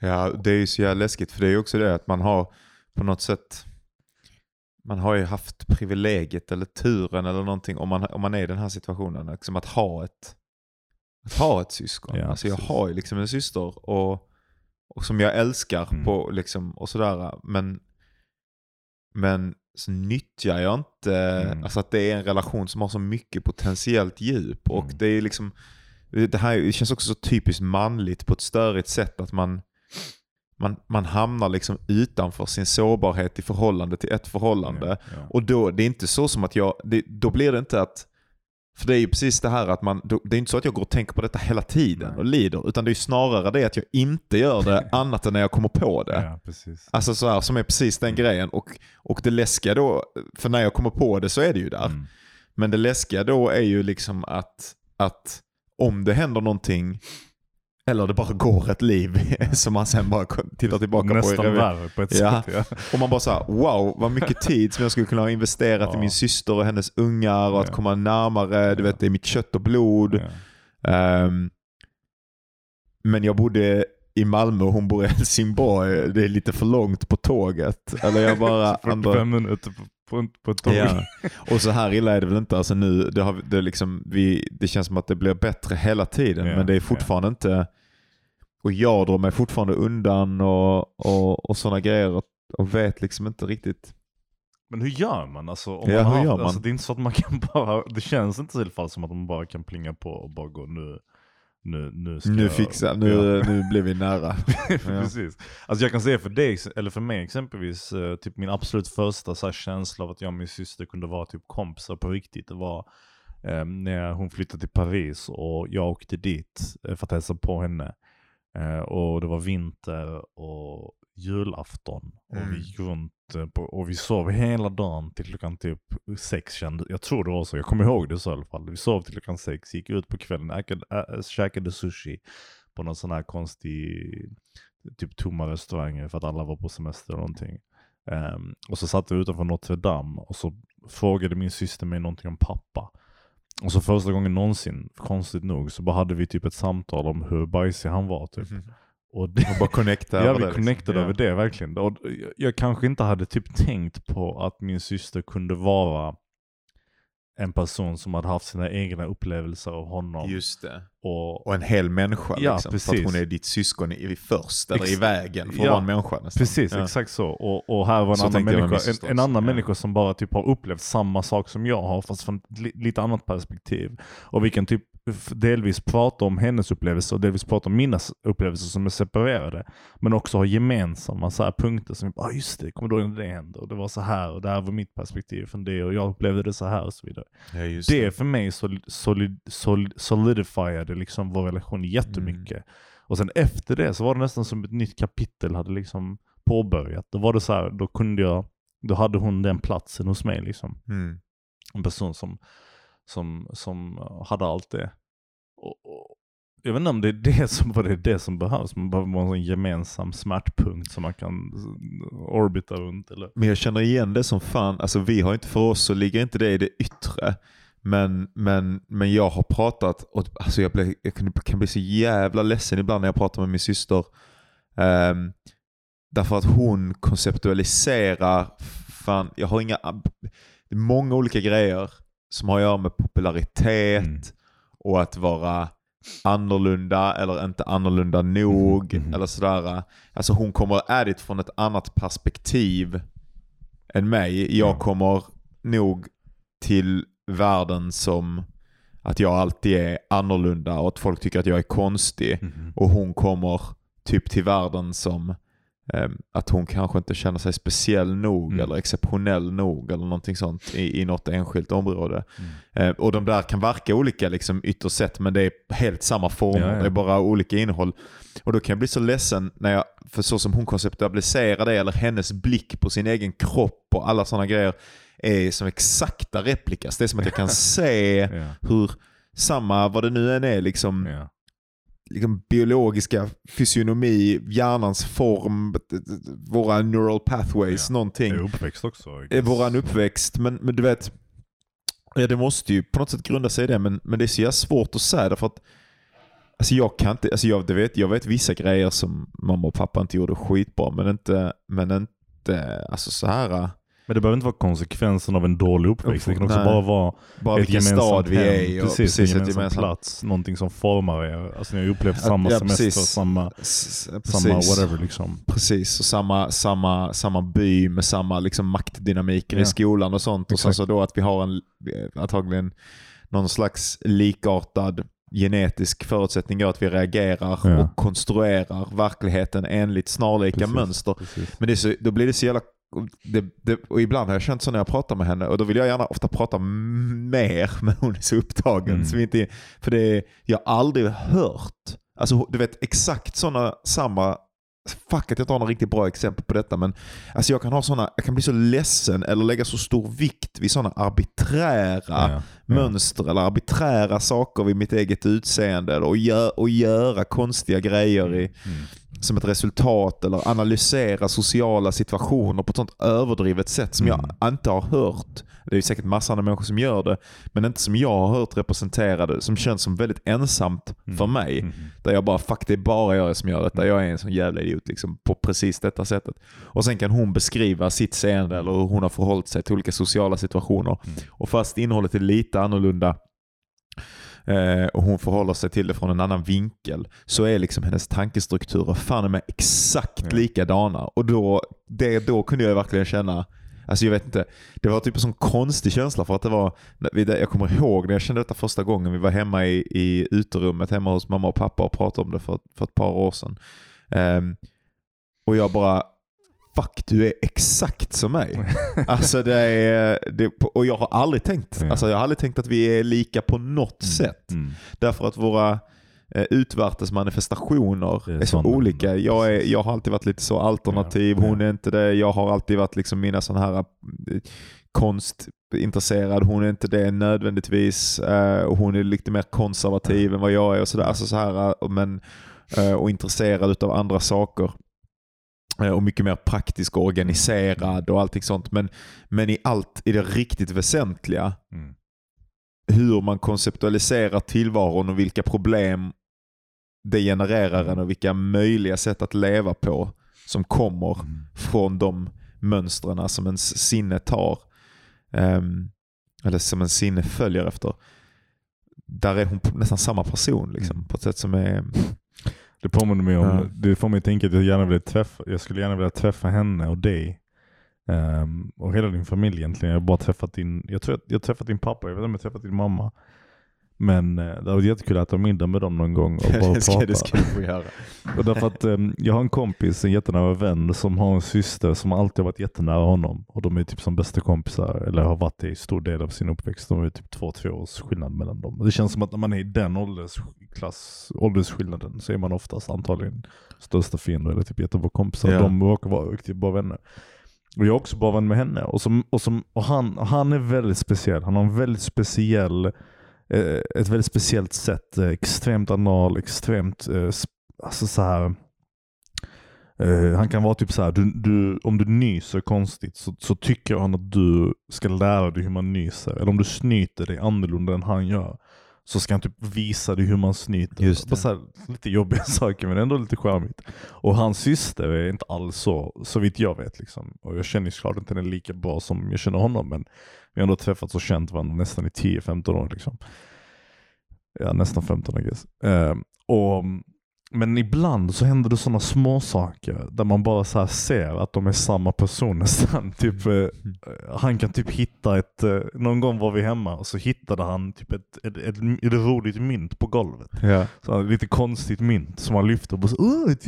Ja, det är ju så jävla läskigt för det är ju också det att man har på något sätt man har ju haft privilegiet eller turen eller någonting om man, om man är i den här situationen. Liksom att ha ett, att ha ett syskon. Ja, alltså jag precis. har ju liksom en syster och, och som jag älskar Mm. på liksom och sådär. Men, men så nyttjar jag inte, Mm. alltså att det är en relation som har så mycket potentiellt djup. Och Mm. det är liksom, det här det känns också så typiskt manligt på ett störigt sätt att man man, man hamnar liksom utanför sin sårbarhet i förhållande till ett förhållande. Ja, ja. Och då, det är inte så som att jag, det, då blir det inte att, för det är ju precis det här att man, det är inte så att jag går och tänker på detta hela tiden och lider, utan det är snarare det att jag inte gör det *laughs* annat än när jag kommer på det. ja, precis. Alltså så här, som är precis den grejen. Och, och det läskiga då, för när jag kommer på det så är det ju där. Mm. Men det läskiga då är ju liksom att, att om det händer någonting, eller det bara går ett liv *laughs* som man sen bara tittar tillbaka på i Nästan värre på ett Ja. sätt. Ja. Och man bara såhär, wow vad mycket tid som jag skulle kunna ha investerat i Ja. min syster och hennes ungar och att Ja. komma närmare, du Ja. vet det är mitt kött och blod. Ja. Ehm, men jag bodde i Malmö och hon bor i *laughs* Helsingborg, det är lite för långt på tåget. Eller jag bara... *laughs* 45 minuter på, på, på ett tåg. Ja. Och så här illa är det väl inte. Alltså nu, det, har, det, liksom, vi, det känns som att det blir bättre hela tiden, Ja, men det är ja. fortfarande inte... Och jag drar mig fortfarande undan och, och, och sådana grejer och, vet liksom inte riktigt. Men hur gör man? Alltså, om Ja, man hur har, gör man? Alltså, det är inte så att man kan *laughs* bara, det känns inte i alla fall som att man bara kan plinga på och bara gå nu, nu, nu ska Nu jag, fixar nu, *laughs* nu blir vi nära. *laughs* Precis. Alltså jag kan säga för dig, eller för mig exempelvis, eh, typ min absolut första så känsla av att jag och min syster kunde vara typ kompisar på riktigt, det var eh, när hon flyttade till Paris och jag åkte dit eh, för att hälsa på henne. Eh, och det var vinter och julafton. Och Mm. vi gick runt eh, på, och vi sov hela dagen till klockan typ sex kände Jag tror det var så, jag kommer ihåg det så i alla fall. Vi sov till klockan sex, gick ut på kvällen, äkade, ä, käkade sushi på någon sån här konstig, typ tomma restauranger för att alla var på semester eller någonting. Ehm, och så satt vi utanför Notre Dame och så frågade min syster mig någonting om pappa. Och så första gången någonsin, konstigt nog, så bara hade vi typ ett samtal om hur bajsig han var typ. Och det, Och bara connecta Ja, över vi det, connectade liksom. över det verkligen. Och jag, jag kanske inte hade typ tänkt på att min syster kunde vara en person som hade haft sina egna upplevelser av honom. Just det. Och, Och en hel människa Ja, liksom. För precis. att hon är ditt syskon i, först, eller i Ex- vägen för att Ja, vara en människa nästan. precis, Ja. exakt så. Och, och här var en Så annan människa, en, en annan ja. människa som bara typ har upplevt samma sak som jag har, fast från ett li, lite annat perspektiv. Och vi kan typ delvis prata om hennes upplevelser och delvis prata om mina upplevelser som är separerade. Men också ha gemensamma så här punkter som, ah just det, kommer du ihåg när det hände? Och det var så här och det här var mitt perspektiv från det och jag upplevde det så här och så vidare. Ja, just Det för mig sol, solid, sol, solidifierade liksom vår relation jättemycket. Mm. Och sen efter det så var det nästan som ett nytt kapitel hade liksom påbörjat. Då var det så här, då kunde jag, då hade hon den platsen hos mig liksom. Mm. En person som, som, som eh, hade allt det. Och, och, jag vet inte om det är *laughs* det som, vad det, är det som behövs. Man behöver en sån gemensam smärtpunkt som man kan eh, orbita runt. Eller? Men jag känner igen det som fan. Alltså vi har inte, för oss så ligger inte det i det yttre. Men, men, men jag har pratat, och alltså jag, blir, jag kan, kan bli så jävla ledsen ibland när jag pratar med min syster. Um, därför att hon konceptualiserar, fan, jag har inga, det är många olika grejer som har att göra med popularitet Mm. och att vara annorlunda eller inte annorlunda nog. Mhm, mhm. Eller sådär. Alltså hon kommer är det från ett annat perspektiv än mig. Jag Ja. kommer nog till världen som att jag alltid är annorlunda och att folk tycker att jag är konstig. Mhm. Och hon kommer typ till världen som att hon kanske inte känner sig speciell nog Mm. eller exceptionell nog eller någonting sånt i, i något enskilt område. Mm. Eh, och de där kan verka olika liksom, ytterst sett men det är helt samma former. Ja, ja. Det är bara olika innehåll. Och då kan jag bli så ledsen när jag, för så som hon konceptualiserar det eller hennes blick på sin egen kropp och alla sådana grejer är som exakta replikas. Det är som att jag kan *laughs* se Ja. hur samma, vad det nu än är, liksom. Liksom biologiska fysionomi, hjärnans form, våra neural pathways, Ja. någonting. Är uppväxt också. Eh, Våran uppväxt, men, men du vet, ja, det måste ju på något sätt grunda sig i det, men, men det är så jävla svårt att säga därför att Alltså jag kan inte, alltså jag, vet, jag vet vissa grejer som mamma och pappa inte gjorde skitbra, men inte, men inte, alltså så här Men det behöver inte vara konsekvensen av en dålig uppväxt. Det kan också Nej. bara vara bara ett gemensamt stad vi är i precis, precis, en gemensam gemensamt plats. Någonting som formar er. Alltså ni har upplevt Att- samma ja, semester, precis. samma, samma whatever liksom. Precis, och samma, samma, samma by med samma liksom maktdynamiker Ja. i skolan och sånt. Och sen så då att vi har en, antagligen någon slags likartad genetisk förutsättning gör att vi reagerar Ja. och konstruerar verkligheten enligt snarlika Precis, mönster. Precis. Men så, då blir det så jävla... Det, det, och ibland har jag känt så när jag pratar med henne och då vill jag gärna ofta prata mer *laughs* men hon är så upptagen. Mm. Så vi inte, för det jag har aldrig hört, alltså du vet exakt sådana samma Fuck att jag inte har några riktigt bra exempel på detta men alltså jag kan ha såna, jag kan bli så ledsen eller lägga så stor vikt vid sådana arbiträra Ja. mönster eller arbiträra saker vid mitt eget utseende och, gö och göra konstiga grejer i, Mm. Som ett resultat eller analysera sociala situationer på ett sånt överdrivet sätt som Mm. jag inte har hört. Det är ju säkert massor av människor som gör det, men inte som jag har hört representerade, som känns som väldigt ensamt för mig. Mm. Där jag bara, fuck det är bara jag som gör detta. Jag är en sån jävla idiot liksom, på precis detta sättet. Och sen kan hon beskriva sitt seende eller hur hon har förhållit sig till olika sociala situationer. Mm. Och fast innehållet är lite annorlunda eh, och hon förhåller sig till det från en annan vinkel så är liksom hennes tankestrukturer fan med exakt Ja. likadana. Och då, det, då kunde jag verkligen känna Alltså jag vet inte, det var typ en sån konstig känsla för att det var, jag kommer ihåg när jag kände detta första gången, vi var hemma i, i uterummet hemma hos mamma och pappa och pratade om det för, för ett par år sedan. Ehm, och jag bara, fuck du är exakt som mig. *laughs* alltså det är, det, och jag har aldrig tänkt, alltså jag har aldrig tänkt att vi är lika på något sätt. Mm. Därför att våra eh, utvärtes manifestationer är är, så olika. Jag, är, jag har alltid varit lite så alternativ, Ja, hon är inte det. Jag har alltid varit liksom mina sådana här eh, konstintresserad, hon är inte det nödvändigtvis. Eh, och hon är lite mer konservativ än vad jag är och sådär. Alltså så här, eh, men, eh, och intresserad av andra saker. Eh, Och mycket mer praktisk och organiserad och allting sånt. Men, men i allt, i det riktigt väsentliga, Mm. hur man konceptualiserar tillvaron och vilka problem det genererar en och vilka möjliga sätt att leva på som kommer Mm. från de mönstren som ens sinne tar. Ehm, eller som en sinne följer efter. Där är hon nästan samma person liksom, Mm. på ett sätt som är... Det påminner mig om, Ja. det får mig att tänka att jag, gärna vill träffa, jag skulle gärna vilja träffa henne och dig. Ehm, och hela din familj egentligen. Jag har bara träffat din, jag tror jag har träffat din pappa, jag vet inte om jag träffat din mamma. Men eh, det hade varit jättekul att äta middag med dem någon gång och bara *laughs* det, ska, prata. det ska du få göra. Och därför att ehm, jag har en kompis, en jättenära vän, som har en syster som alltid har varit jättenära honom. Och de är typ som bästa kompisar, eller har varit det i stor del av sin uppväxt. De är typ två, tre års skillnad mellan dem. Och det känns som att när man är i den åldersklass, åldersskillnaden så är man oftast antagligen största fiender eller typ jättebra kompisar. Ja. De råkar vara riktigt bra vänner. Och jag är också bra vän med henne. Och, som, och, som, och han, han är väldigt speciell. Han har en väldigt speciell ett väldigt speciellt sätt. eh, Extremt anal, extremt eh, alltså så här. Eh, han kan vara typ så här, du, du, om du nyser konstigt så, så tycker han att du ska lära dig hur man nyser. Eller om du snyter dig annorlunda än han gör. Så ska han typ visa dig hur man snyter. Just här, lite jobbiga *laughs* saker men ändå lite charmigt. Och hans syster är inte alls så, så vitt jag vet. Liksom. Och jag känner ju såklart inte henne lika bra som jag känner honom. Men vi har ändå träffats och känt varandra nästan i 10-15 år. Liksom. Ja, nästan 15 I guess. Eh, och, men ibland så händer det sådana små saker där man bara så ser att de är samma person nästan. *laughs* typ, eh, han kan typ hitta ett, eh, någon gång var vi hemma och så hittade han typ ett, ett, ett, ett roligt mynt på golvet. Ja. Så lite konstigt mynt som han lyfte och bara så, Åh, ett,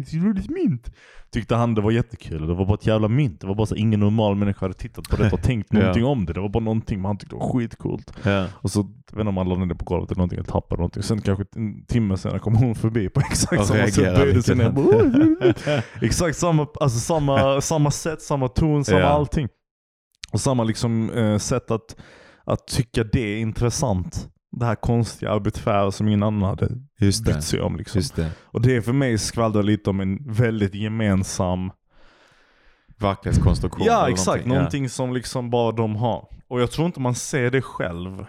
ett roligt mynt. Tyckte han det var jättekul. Det var bara ett jävla mynt. Det var bara så ingen normal människa hade tittat på det och tänkt *laughs* Ja. någonting om det. Det var bara någonting man tyckte var skitcoolt. Ja. Och så, jag vet inte om han la ner det på golvet eller någonting, eller tappade någonting. Sen kanske en timme senare kom hon förbi på *laughs* exakt samma sätt. Böjde sig ner. Exakt samma, alltså samma, samma sätt, samma ton, samma Ja. allting. Och samma liksom eh, sätt att, att tycka det är intressant. Det här konstiga, arbetfära som ingen annan hade Just brytt sig om. Liksom. Just det. Och det för mig skvallrar lite om en väldigt gemensam Verklighetskonstruktion. Ja exakt, någonting. någonting som liksom bara de har. Och jag tror inte man ser det själv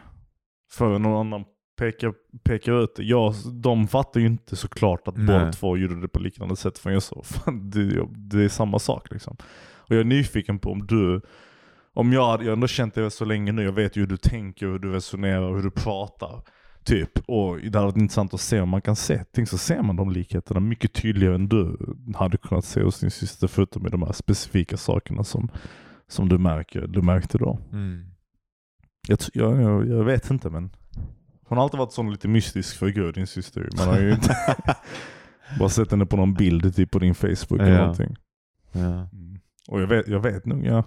förrän någon annan pekar, pekar ut. Jag, de fattar ju inte såklart att båda två gjorde det på liknande sätt förrän jag *laughs* sa fan det, det är samma sak liksom. Och jag är nyfiken på om du, om jag jag har ändå känt dig så länge nu, jag vet ju hur du tänker, hur du resonerar, hur du pratar. Typ. Och det hade varit intressant att se om man kan se. Tänk så ser man de likheterna mycket tydligare än du hade kunnat se hos din syster förutom med de här specifika sakerna som, som du märker, du märkte då. Mm. Jag, jag, jag vet inte men hon har alltid varit sån lite mystisk figur din syster. Man har ju inte *laughs* bara sett henne på någon bild typ på din Facebook eller Ja. någonting. Ja. Och jag vet, jag vet nog ja.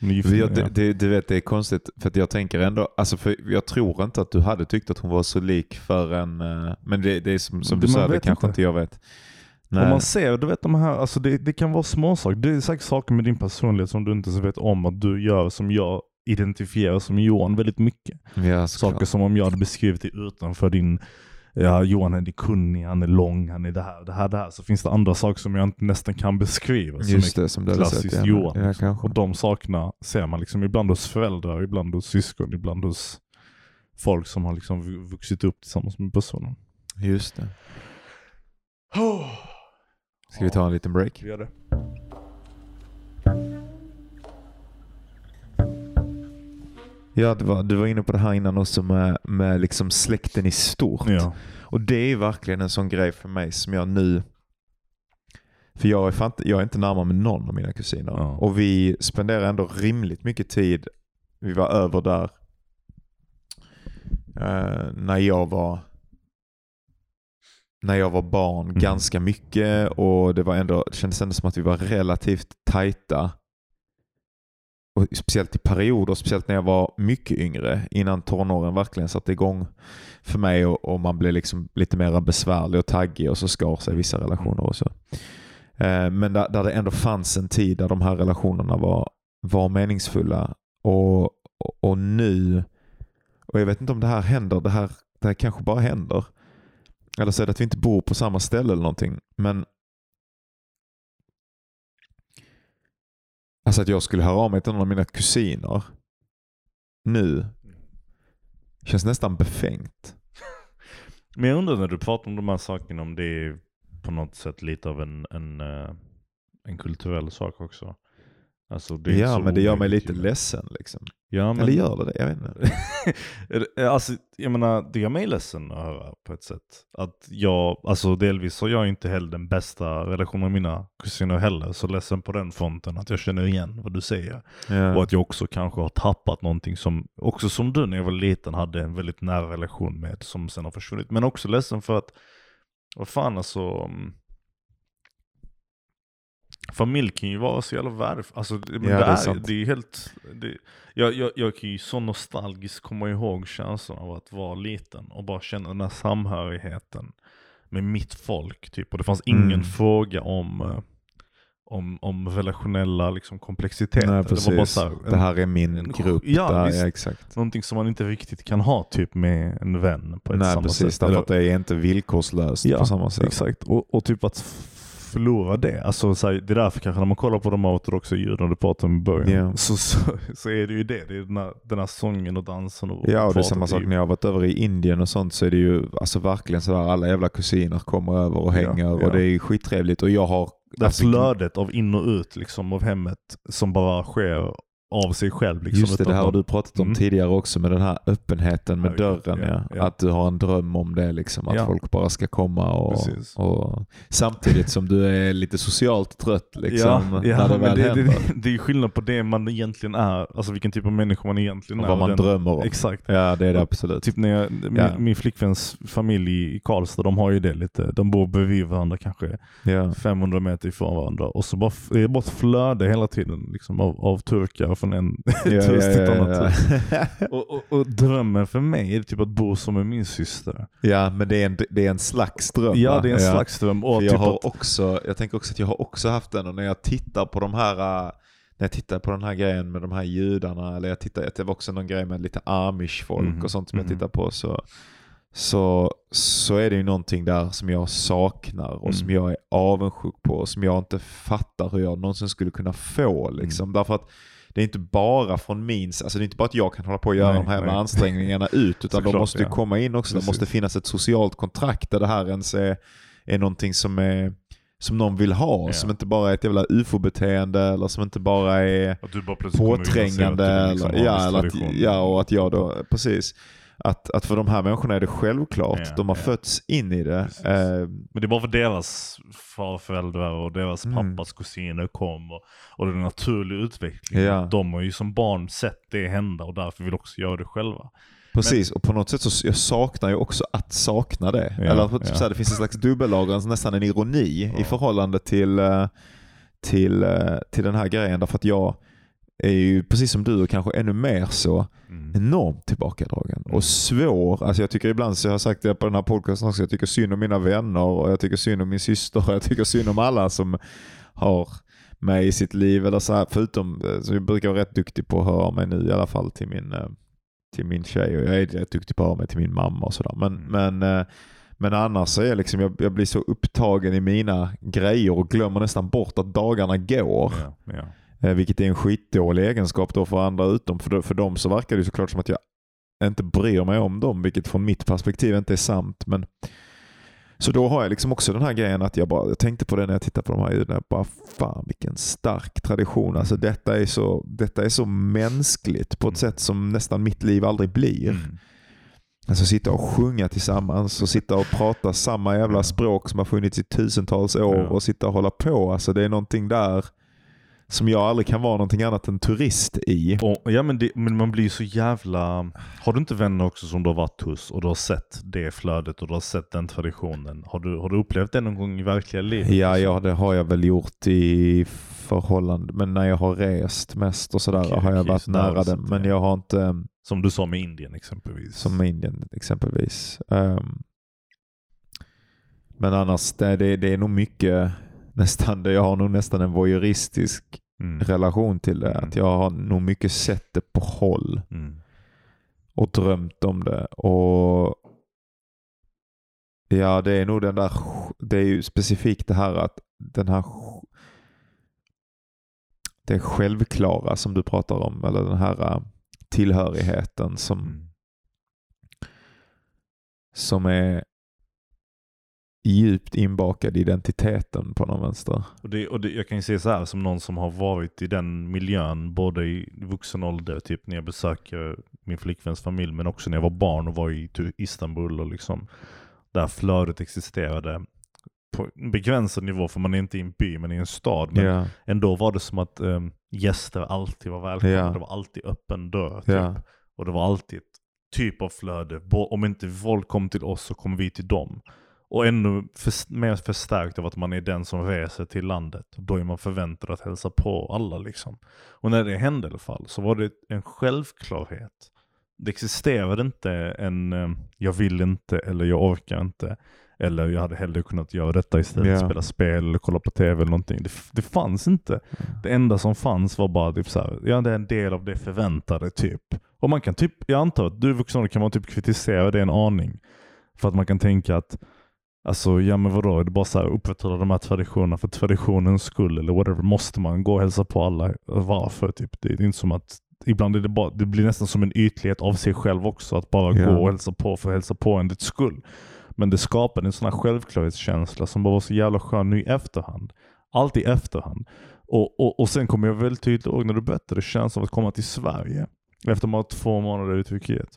För med- jag, ja. det, du vet, det är konstigt för jag tänker ändå, alltså för jag tror inte att du hade tyckt att hon var så lik förrän, eh, men det, det är som, som Det- du sa, det kanske inte. inte jag vet. Om Nej. man ser, du vet de här, alltså det, det kan vara småsaker. Det är säkert saker med din personlighet som du inte ens vet om att du gör som jag identifierar som Johan väldigt mycket. ja. Saker som om jag hade beskrivit det utanför din, ja Johan är kunnig, han är lång, han är det här, det här, det här. Så finns det andra saker som jag inte nästan kan beskriva. Som Just det, som du sett. klassiskt Ja, Johan. Ja. Och de sakerna ser man liksom ibland hos föräldrar, ibland hos syskon, ibland hos folk som har liksom vu- vuxit upp tillsammans med personen. Just det. Ska vi ta en liten break? Vi gör det. Ja, det var, du var inne på det här innan också med, med liksom släkten i stort. Ja. Och det är verkligen en sån grej för mig som jag nu... För jag är, fan, jag är inte närmare med någon av mina kusiner. Ja. Och vi spenderar ändå rimligt mycket tid. Vi var över där eh, när jag var när jag var barn Mm. ganska mycket och det var ändå, det kändes ändå som att vi var relativt tajta. Och speciellt i perioder, speciellt när jag var mycket yngre, innan tonåren verkligen satte igång för mig och, och man blev liksom lite mer besvärlig och taggig och så skar sig vissa relationer och så. Eh, men där, där det ändå fanns en tid där de här relationerna var, var meningsfulla. Och, och, och nu, och jag vet inte om det här händer, det här, det här kanske bara händer. Eller så är det att vi inte bor på samma ställe eller någonting. Men Alltså att jag skulle höra av mig till någon av mina kusiner nu känns nästan befängt. *laughs* Men jag undrar när du pratar om de här sakerna om det är på något sätt lite av en, en, eh, en kulturell sak också. Alltså Ja, men det gör mig lite ju. ledsen. Liksom. Ja, men, Eller gör det det? Jag vet inte. *laughs* Alltså, jag menar, det gör mig ledsen att höra på ett sätt. Att jag, alltså delvis har jag inte heller den bästa relationen med mina kusiner heller. Så ledsen på den fronten att jag känner igen vad du säger. Och Ja. att jag också kanske har tappat någonting som, också som du när jag var liten hade en väldigt nära relation med som sen har försvunnit. Men också ledsen för att, vad fan alltså, mm, familj kan ju vara så jävla värdefull. Alltså, men Ja, det, är sant. det är helt, det, jag, jag, jag kan ju så nostalgiskt komma ihåg känslan av att vara liten och bara känna den här samhörigheten med mitt folk. Typ. Och det fanns ingen Mm. fråga om eh, om, om relationella liksom, komplexiteter. Nej, det var bara precis. så här, det här är min en- grupp. ja, där, visst. ja, exakt. Någonting som man inte riktigt kan ha typ med en vän på ett Nej, samma precis. sätt. Därför Eller- att det är inte villkorslöst Ja, på samma sätt. Exakt, och, och typ att förlora det. Alltså, så här, det är därför kanske när man kollar på de ortodoxa judarna du pratade om i början, Ja. så, så, så är det ju det. Det är den här, den här sången och dansen. Och Ja, och det är samma sak när jag har varit över i Indien och sånt så är det ju alltså verkligen sådär alla jävla kusiner kommer över och Ja, hänger ja. och det är skittrevligt och jag har Det här alltså, flödet av in och ut liksom, av hemmet som bara sker av sig själv. Liksom, Just det, det här har du pratat om Mm. tidigare också med den här öppenheten med Ja, dörren. ja, Ja. Att du har en dröm om det, liksom, att folk bara ska komma och, och samtidigt som du är lite socialt trött liksom, ja, när det väl det, händer. det, det är skillnad på det man egentligen är, alltså vilken typ av människa man egentligen och är. vad man den, drömmer om. Exakt. Ja, det är det absolut. Typ när jag, min, min flickväns familj i Karlstad, de har ju det lite. De bor bredvid varandra kanske Ja. 500 meter ifrån varandra. Och så bara, det är bara ett flöde hela tiden liksom, av, av turkar från en *laughs* Ja, turist till ett annat. ja, ja. *laughs* Och, och, och drömmen för mig är typ att bo som med min syster. ja, men det är en, det är en slags dröm. Ja, det är en slags dröm. Och För typ jag, har att, också, jag tänker också att jag har också haft den och när jag tittar på de här äh, när jag tittar på den här grejen med de här judarna, eller jag tittar, det var också någon grej med lite amish-folk Mhm, och sånt som mhm. jag tittar på, så, så, så är det ju någonting där som jag saknar och som Mm. jag är avundsjuk på och som jag inte fattar hur jag någonsin skulle kunna få. Mm. Liksom. Därför att det är inte bara från min, alltså det är inte bara att jag kan hålla på och göra Nej, de här nej. ansträngningarna ut, utan de Såklart, måste ju ja. komma in också. Precis. Det måste finnas ett socialt kontrakt där det här ens är, är någonting som är som någon vill ha, Ja. som inte bara är ett jävla ufo-beteende eller som inte bara är att du bara ser att påträngande. det liksom eller, ja, eller att, ja, och att jag då, precis. Att, att för de här människorna är det självklart. Ja, de har ja. fötts in i det. Eh, Men det är bara för deras farföräldrar och deras Mm. pappas kusiner kom och, och det är en naturlig utveckling. Ja. De har ju som barn sett det hända och därför vill också göra det själva. precis, och på något sätt så jag saknar ju också att sakna det. Ja, Eller typ ja. så här, det finns en slags dubbellager, alltså nästan en ironi Ja. i förhållande till, eh, till, eh, till den här grejen. Därför att jag är ju precis som du och kanske ännu mer så Mm. enormt tillbakadragen Mm. och svår. Alltså jag tycker ibland, så jag har sagt det på den här podcasten också, jag tycker synd om mina vänner och jag tycker synd om min syster och jag tycker synd om alla som har mig i sitt liv. Eller så här, förutom, eh, så jag brukar vara rätt duktig på att höra mig nu i alla fall till min, eh, till min tjej och jag är rätt duktig på att höra mig till min mamma och sådär. Men, Mm. men, eh, men annars så är jag, liksom, jag, jag blir så upptagen i mina grejer och glömmer nästan bort att dagarna går. Ja, ja. Eh, vilket är en skitdålig egenskap då för andra utom. För, för dem så verkar det såklart som att jag inte bryr mig om dem, vilket från mitt perspektiv inte är sant. Men, så då har jag liksom också den här grejen att jag bara jag tänkte på det när jag tittade på de här ljuden. Bara, fan vilken stark tradition. Alltså detta är så, detta är så mänskligt på ett sätt som nästan mitt liv aldrig blir. Mm. Alltså sitta och sjunga tillsammans och sitta och prata samma jävla språk som har funnits i tusentals år och sitta och hålla på. Alltså det är någonting där som jag aldrig kan vara någonting annat än turist i. Och, ja men, det, men man blir så jävla... Har du inte vänner också som du har varit hos och du har sett det flödet och du har sett den traditionen? Har du, har du upplevt det någon gång i verkliga livet? Ja, ja, det har jag väl gjort i förhållande, men när jag har rest mest och sådär Okej, har jag okej, varit nära den. Men jag har inte, Som du sa med Indien exempelvis. som med Indien exempelvis. Ehm, men annars, det, det, det är nog mycket, nästan, *laughs* jag har nog nästan en voyeuristisk Mm. relation till det. Mm. Att jag har nog mycket sett det på håll Mm. och drömt om det. Och Ja, det är nog den där, det är ju specifikt det här att den här det självklara som du pratar om, eller den här äh, tillhörigheten som, Mm. som är djupt inbakad i identiteten på någon vänster. Och det, och det, jag kan ju säga så här som någon som har varit i den miljön både i vuxen ålder, typ när jag besöker min flickväns familj, men också när jag var barn och var i Istanbul och liksom där flödet existerade på en begränsad nivå, för man är inte i en by, men i en stad. Men Ja, ändå var det som att um, gäster alltid var välkomna. Ja. Det var alltid öppen dörr. Typ. ja, Och det var alltid ett typ av flöde. Om inte folk kom till oss så kom vi till dem. Och ännu för, mer förstärkt av att man är den som reser till landet. Då är man förväntad att hälsa på alla liksom. Och när det hände i alla fall så var det en självklarhet. Det existerade inte en eh, jag vill inte eller jag orkar inte. Eller jag hade hellre kunnat göra detta istället. Ja. Spela spel eller kolla på tv eller någonting. Det, det fanns inte. Det enda som fanns var bara typ så här, ja det är en del av det förväntade typ. Och man kan typ, jag antar att du vuxen kan man typ kritisera det en aning. För att man kan tänka att, alltså ja men vadå, är det bara så här upprätthålla de här traditionerna för traditionens skull eller whatever. Måste man gå och hälsa på alla? Varför? Typ? Det är inte som att, ibland är det bara, det blir nästan som en ytlighet av sig själv också. Att bara Ja. gå och hälsa på för att hälsa på en ditt skull. Men det skapade en sån här självklarhetskänsla som bara var så jävla skön nu i efterhand. Allt i efterhand. Och, och, och sen kommer jag väldigt tydligt ihåg när du berättade känslan av att komma till Sverige efter bara två månader i Turkiet.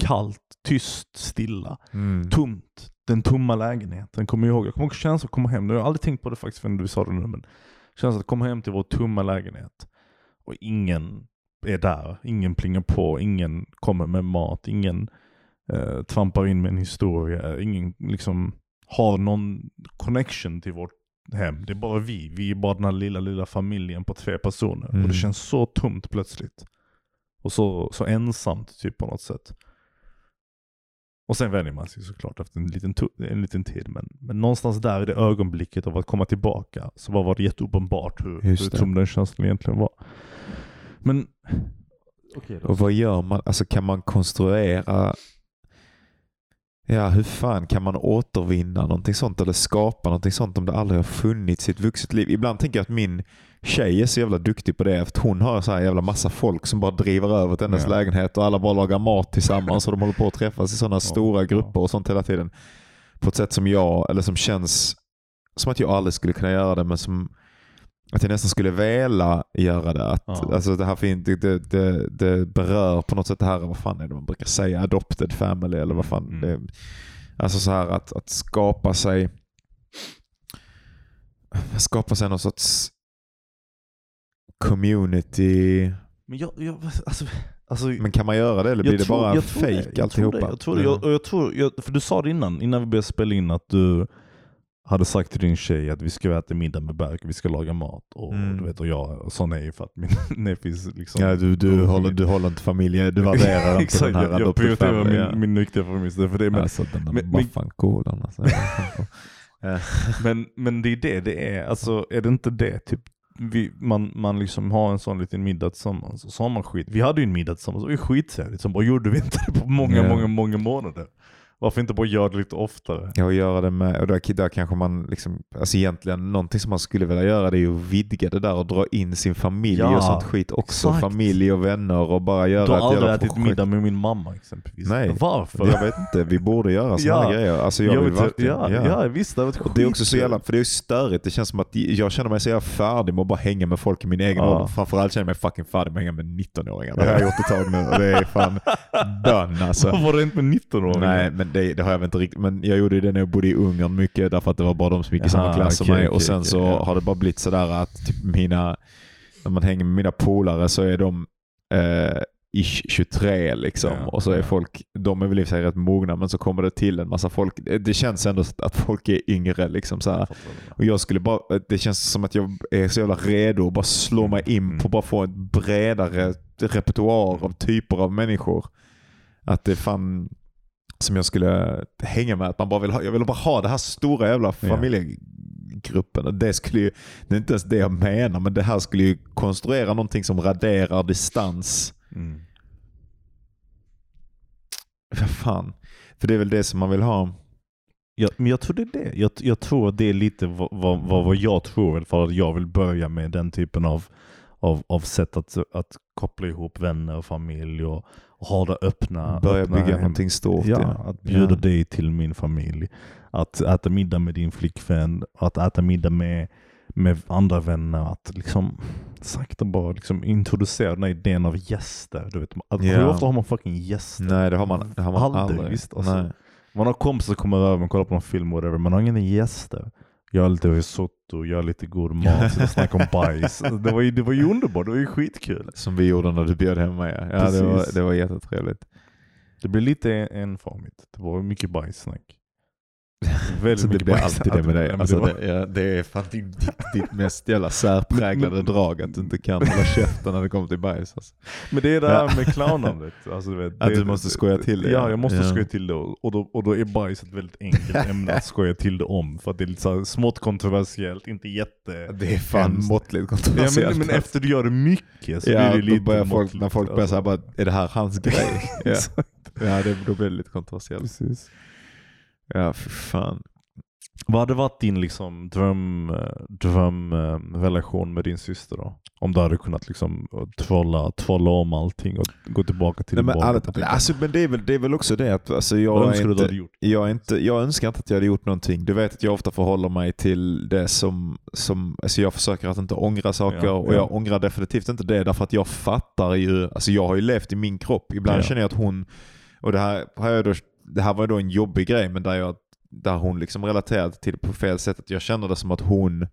Kallt, tyst, stilla, Mm. tomt. Den tomma lägenheten kommer jag ihåg. Jag kommer ihåg känslan att komma hem. Jag har aldrig tänkt på det faktiskt förrän du sa det nu. Men känslan att komma hem till vår tomma lägenhet. Och ingen är där. Ingen plingar på. Ingen kommer med mat. Ingen eh, trampar in med en historia. Ingen liksom har någon connection till vårt hem. Det är bara vi. Vi är bara den här lilla, lilla familjen på tre personer. Och Mm. det känns så tomt plötsligt. Och så, så ensamt typ på något sätt. Och sen vänjer man sig såklart efter en liten, en liten tid. Men, men någonstans där i det ögonblicket av att komma tillbaka så var det jätteuppenbart hur, hur tom den känslan egentligen var. Men, då. Och vad gör man? Alltså kan man konstruera Ja, hur fan kan man återvinna någonting sånt eller skapa någonting sånt om det aldrig har funnits i ett vuxet liv? Ibland tänker jag att min tjej är så jävla duktig på det. För att hon har så här jävla massa folk som bara driver över till hennes Ja. lägenhet och alla bara lagar mat tillsammans och de håller på att träffas i sådana stora ja. grupper och sånt hela tiden. På ett sätt som jag, eller som känns som att jag aldrig skulle kunna göra det men som att jag nästan skulle vilja göra det. Att, Ja. alltså det, här fin, det, det, det, det berör på något sätt det här, vad fan är det man brukar säga, adopted family eller vad fan. Mm. Det, alltså så här att, att skapa sig skapa sig någon sorts community. Men jag, jag alltså, alltså Men kan man göra det eller blir det tror- bara jag tror alltihopa? Jag tror det. Jag, jag tror, jag, för du sa det innan, innan vi började spela in att du hade sagt till din tjej att vi ska äta middag med Berk, vi ska laga mat. Och, Mm. du vet, och jag sa nej för att min *laughs* nephew liksom... Ja, du, du, håller, du håller inte familj, du värderar *laughs* inte den här jag, jag prioriterar min, ja. min nyktiga familj. så För det, men, alltså den där Baffankolan alltså. *laughs* men, men det är det det är. Alltså är det inte det? Typ, vi, man, man liksom har en sån liten middag tillsammans och så har man skit. Vi hade ju en middag tillsammans och det var skittrevligt. Som bara gjorde vi inte det på många, Ja. många, många månader. Varför inte bara göra det lite oftare? Ja, och göra det med, och där, där kanske man liksom, alltså egentligen någonting som man skulle vilja göra det är att vidga det där och dra in sin familj Ja, och sånt skit också. exakt. Familj och vänner och bara göra Du har aldrig ätit projekt. middag med min mamma exempelvis. Nej. Varför? Jag vet inte, vi borde göra sådana Ja. grejer. Alltså jag, vill vet, verkligen, ja, ja. visst. Det Och det är också så jävla, för det är störigt. Det känns som att jag känner mig så jävla färdig med att bara hänga med folk i min egen Ja. ålder. Framförallt känner jag mig fucking färdig med att hänga med 19-åringar. Det har jag gjort ett tag nu och det är fan *laughs* done alltså. Var det inte med 19 år? Nej, men det, det har jag väl inte riktigt. Men jag gjorde det när jag bodde i Ungern mycket därför att det var bara de som gick i samma klass som mig. okej, och sen okej, så ja. har det bara blivit sådär att typ mina, när man hänger med mina polare så är de eh, ish 23 liksom. Ja, och så är ja. folk, de är väl i sig rätt mogna men så kommer det till en massa folk. Det, känns ändå att folk är yngre liksom så. Och jag skulle bara, det känns som att jag är så jävla redo att bara slå mig in Mm. på bara få en bredare repertoar av typer av människor. Att det fan som jag skulle hänga med. Att man bara vill ha, jag vill bara ha det här stora jävla familjegruppen. Och Det, skulle ju, det är inte ens det jag menar, men det här skulle ju konstruera någonting som raderar distans. Mm. Vad fan. För det är väl det som man vill ha. Jag, men jag tror det är det. Jag, jag tror det är lite vad, vad, vad jag tror fall att jag vill börja med den typen av, av, av sätt att, att koppla ihop vänner och familj och, och ha det öppna. Börja öppna bygga hem- någonting stort. Ja, Ja, att bjuda Ja. dig till min familj. Att äta middag med din flickvän. Att äta middag med, med andra vänner. Att liksom sakta bara liksom introducera den här idén av gäster. Du vet, att. Hur ofta har man fucking gäster? Nej, det har man, det har man Aldrig, aldrig. visst, alltså. Man har kompisar som kommer över och kollar på någon film whatever, man har ingen gäster. Gör lite risotto, gör lite god mat, snackar om bajs. *laughs* Det var, ju, det var ju underbart, det var ju skitkul. Som vi gjorde när du bjöd hem mig. Ja, det var, det var jättetrevligt. Det blev lite enformigt. Det var mycket bajssnack. *laughs* Väldigt Så det blir alltid det med dig. Ja, Alltså, det var- det, ja, det är fan ditt, ditt mest jävla särpräglade *laughs* drag att du inte kan hålla käften när det kommer till bajs. Alltså. Men det är det här Ja. med clownandet. Alltså, du vet, Att du måste skoja till det, Ja, ja. jag måste Ja. skoja till det. Och då, och då är bajs ett väldigt enkelt ämne att skoja till det om. För att det är lite så här smått kontroversiellt, inte jätte... Det är fan Hemskt. måttligt Ja, kontroversiellt. men, men efter du gör det mycket så ja, blir det lite börjar folk, när folk börjar alltså. säga bara, är det här hans grej? *laughs* ja, ja det, då blir det lite kontroversiellt. Precis. Ja, för fan. Vad hade varit din liksom dröm, eh, drömrelation med din syster då? Om du hade kunnat liksom tvålla, tvålla om allting och gå tillbaka till Nej, men, tänka, alltså, men det, är väl, det är väl också det att alltså, jag, önskar är du du inte, gjort? jag, är inte, jag önskar inte att jag hade gjort någonting. Du vet att jag ofta förhåller mig till det som, som alltså jag försöker att inte ångra saker Ja, och ja. jag ångrar definitivt inte det därför att jag fattar ju, alltså jag har ju levt i min kropp. Ibland Ja. känner jag att hon, och det här, har jag då, det här var ju då en jobbig grej men där, jag, där hon liksom relaterade till det på fel sätt. Att jag känner det som att hon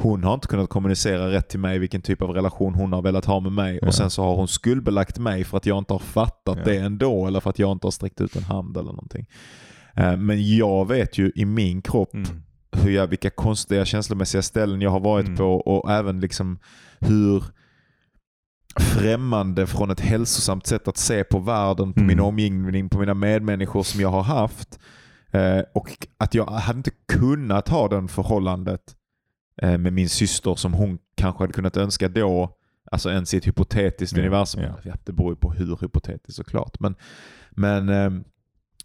hon har inte kunnat kommunicera rätt till mig vilken typ av relation hon har velat ha med mig. Ja. Och sen så har hon skuldbelagt mig för att jag inte har fattat Ja. det ändå. Eller för att jag inte har sträckt ut en hand eller någonting. Eh, Men jag vet ju i min kropp Mm. hur jag, vilka konstiga känslomässiga ställen jag har varit Mm. på och även liksom hur främmande från ett hälsosamt sätt att se på världen, på Mm. min omgivning, på mina medmänniskor som jag har haft. Eh, och att jag hade inte kunnat ha det förhållandet eh, med min syster som hon kanske hade kunnat önska då. Alltså ens i ett hypotetiskt Ja, universum. ja. Det beror ju på hur hypotetiskt såklart. Men, men ehm,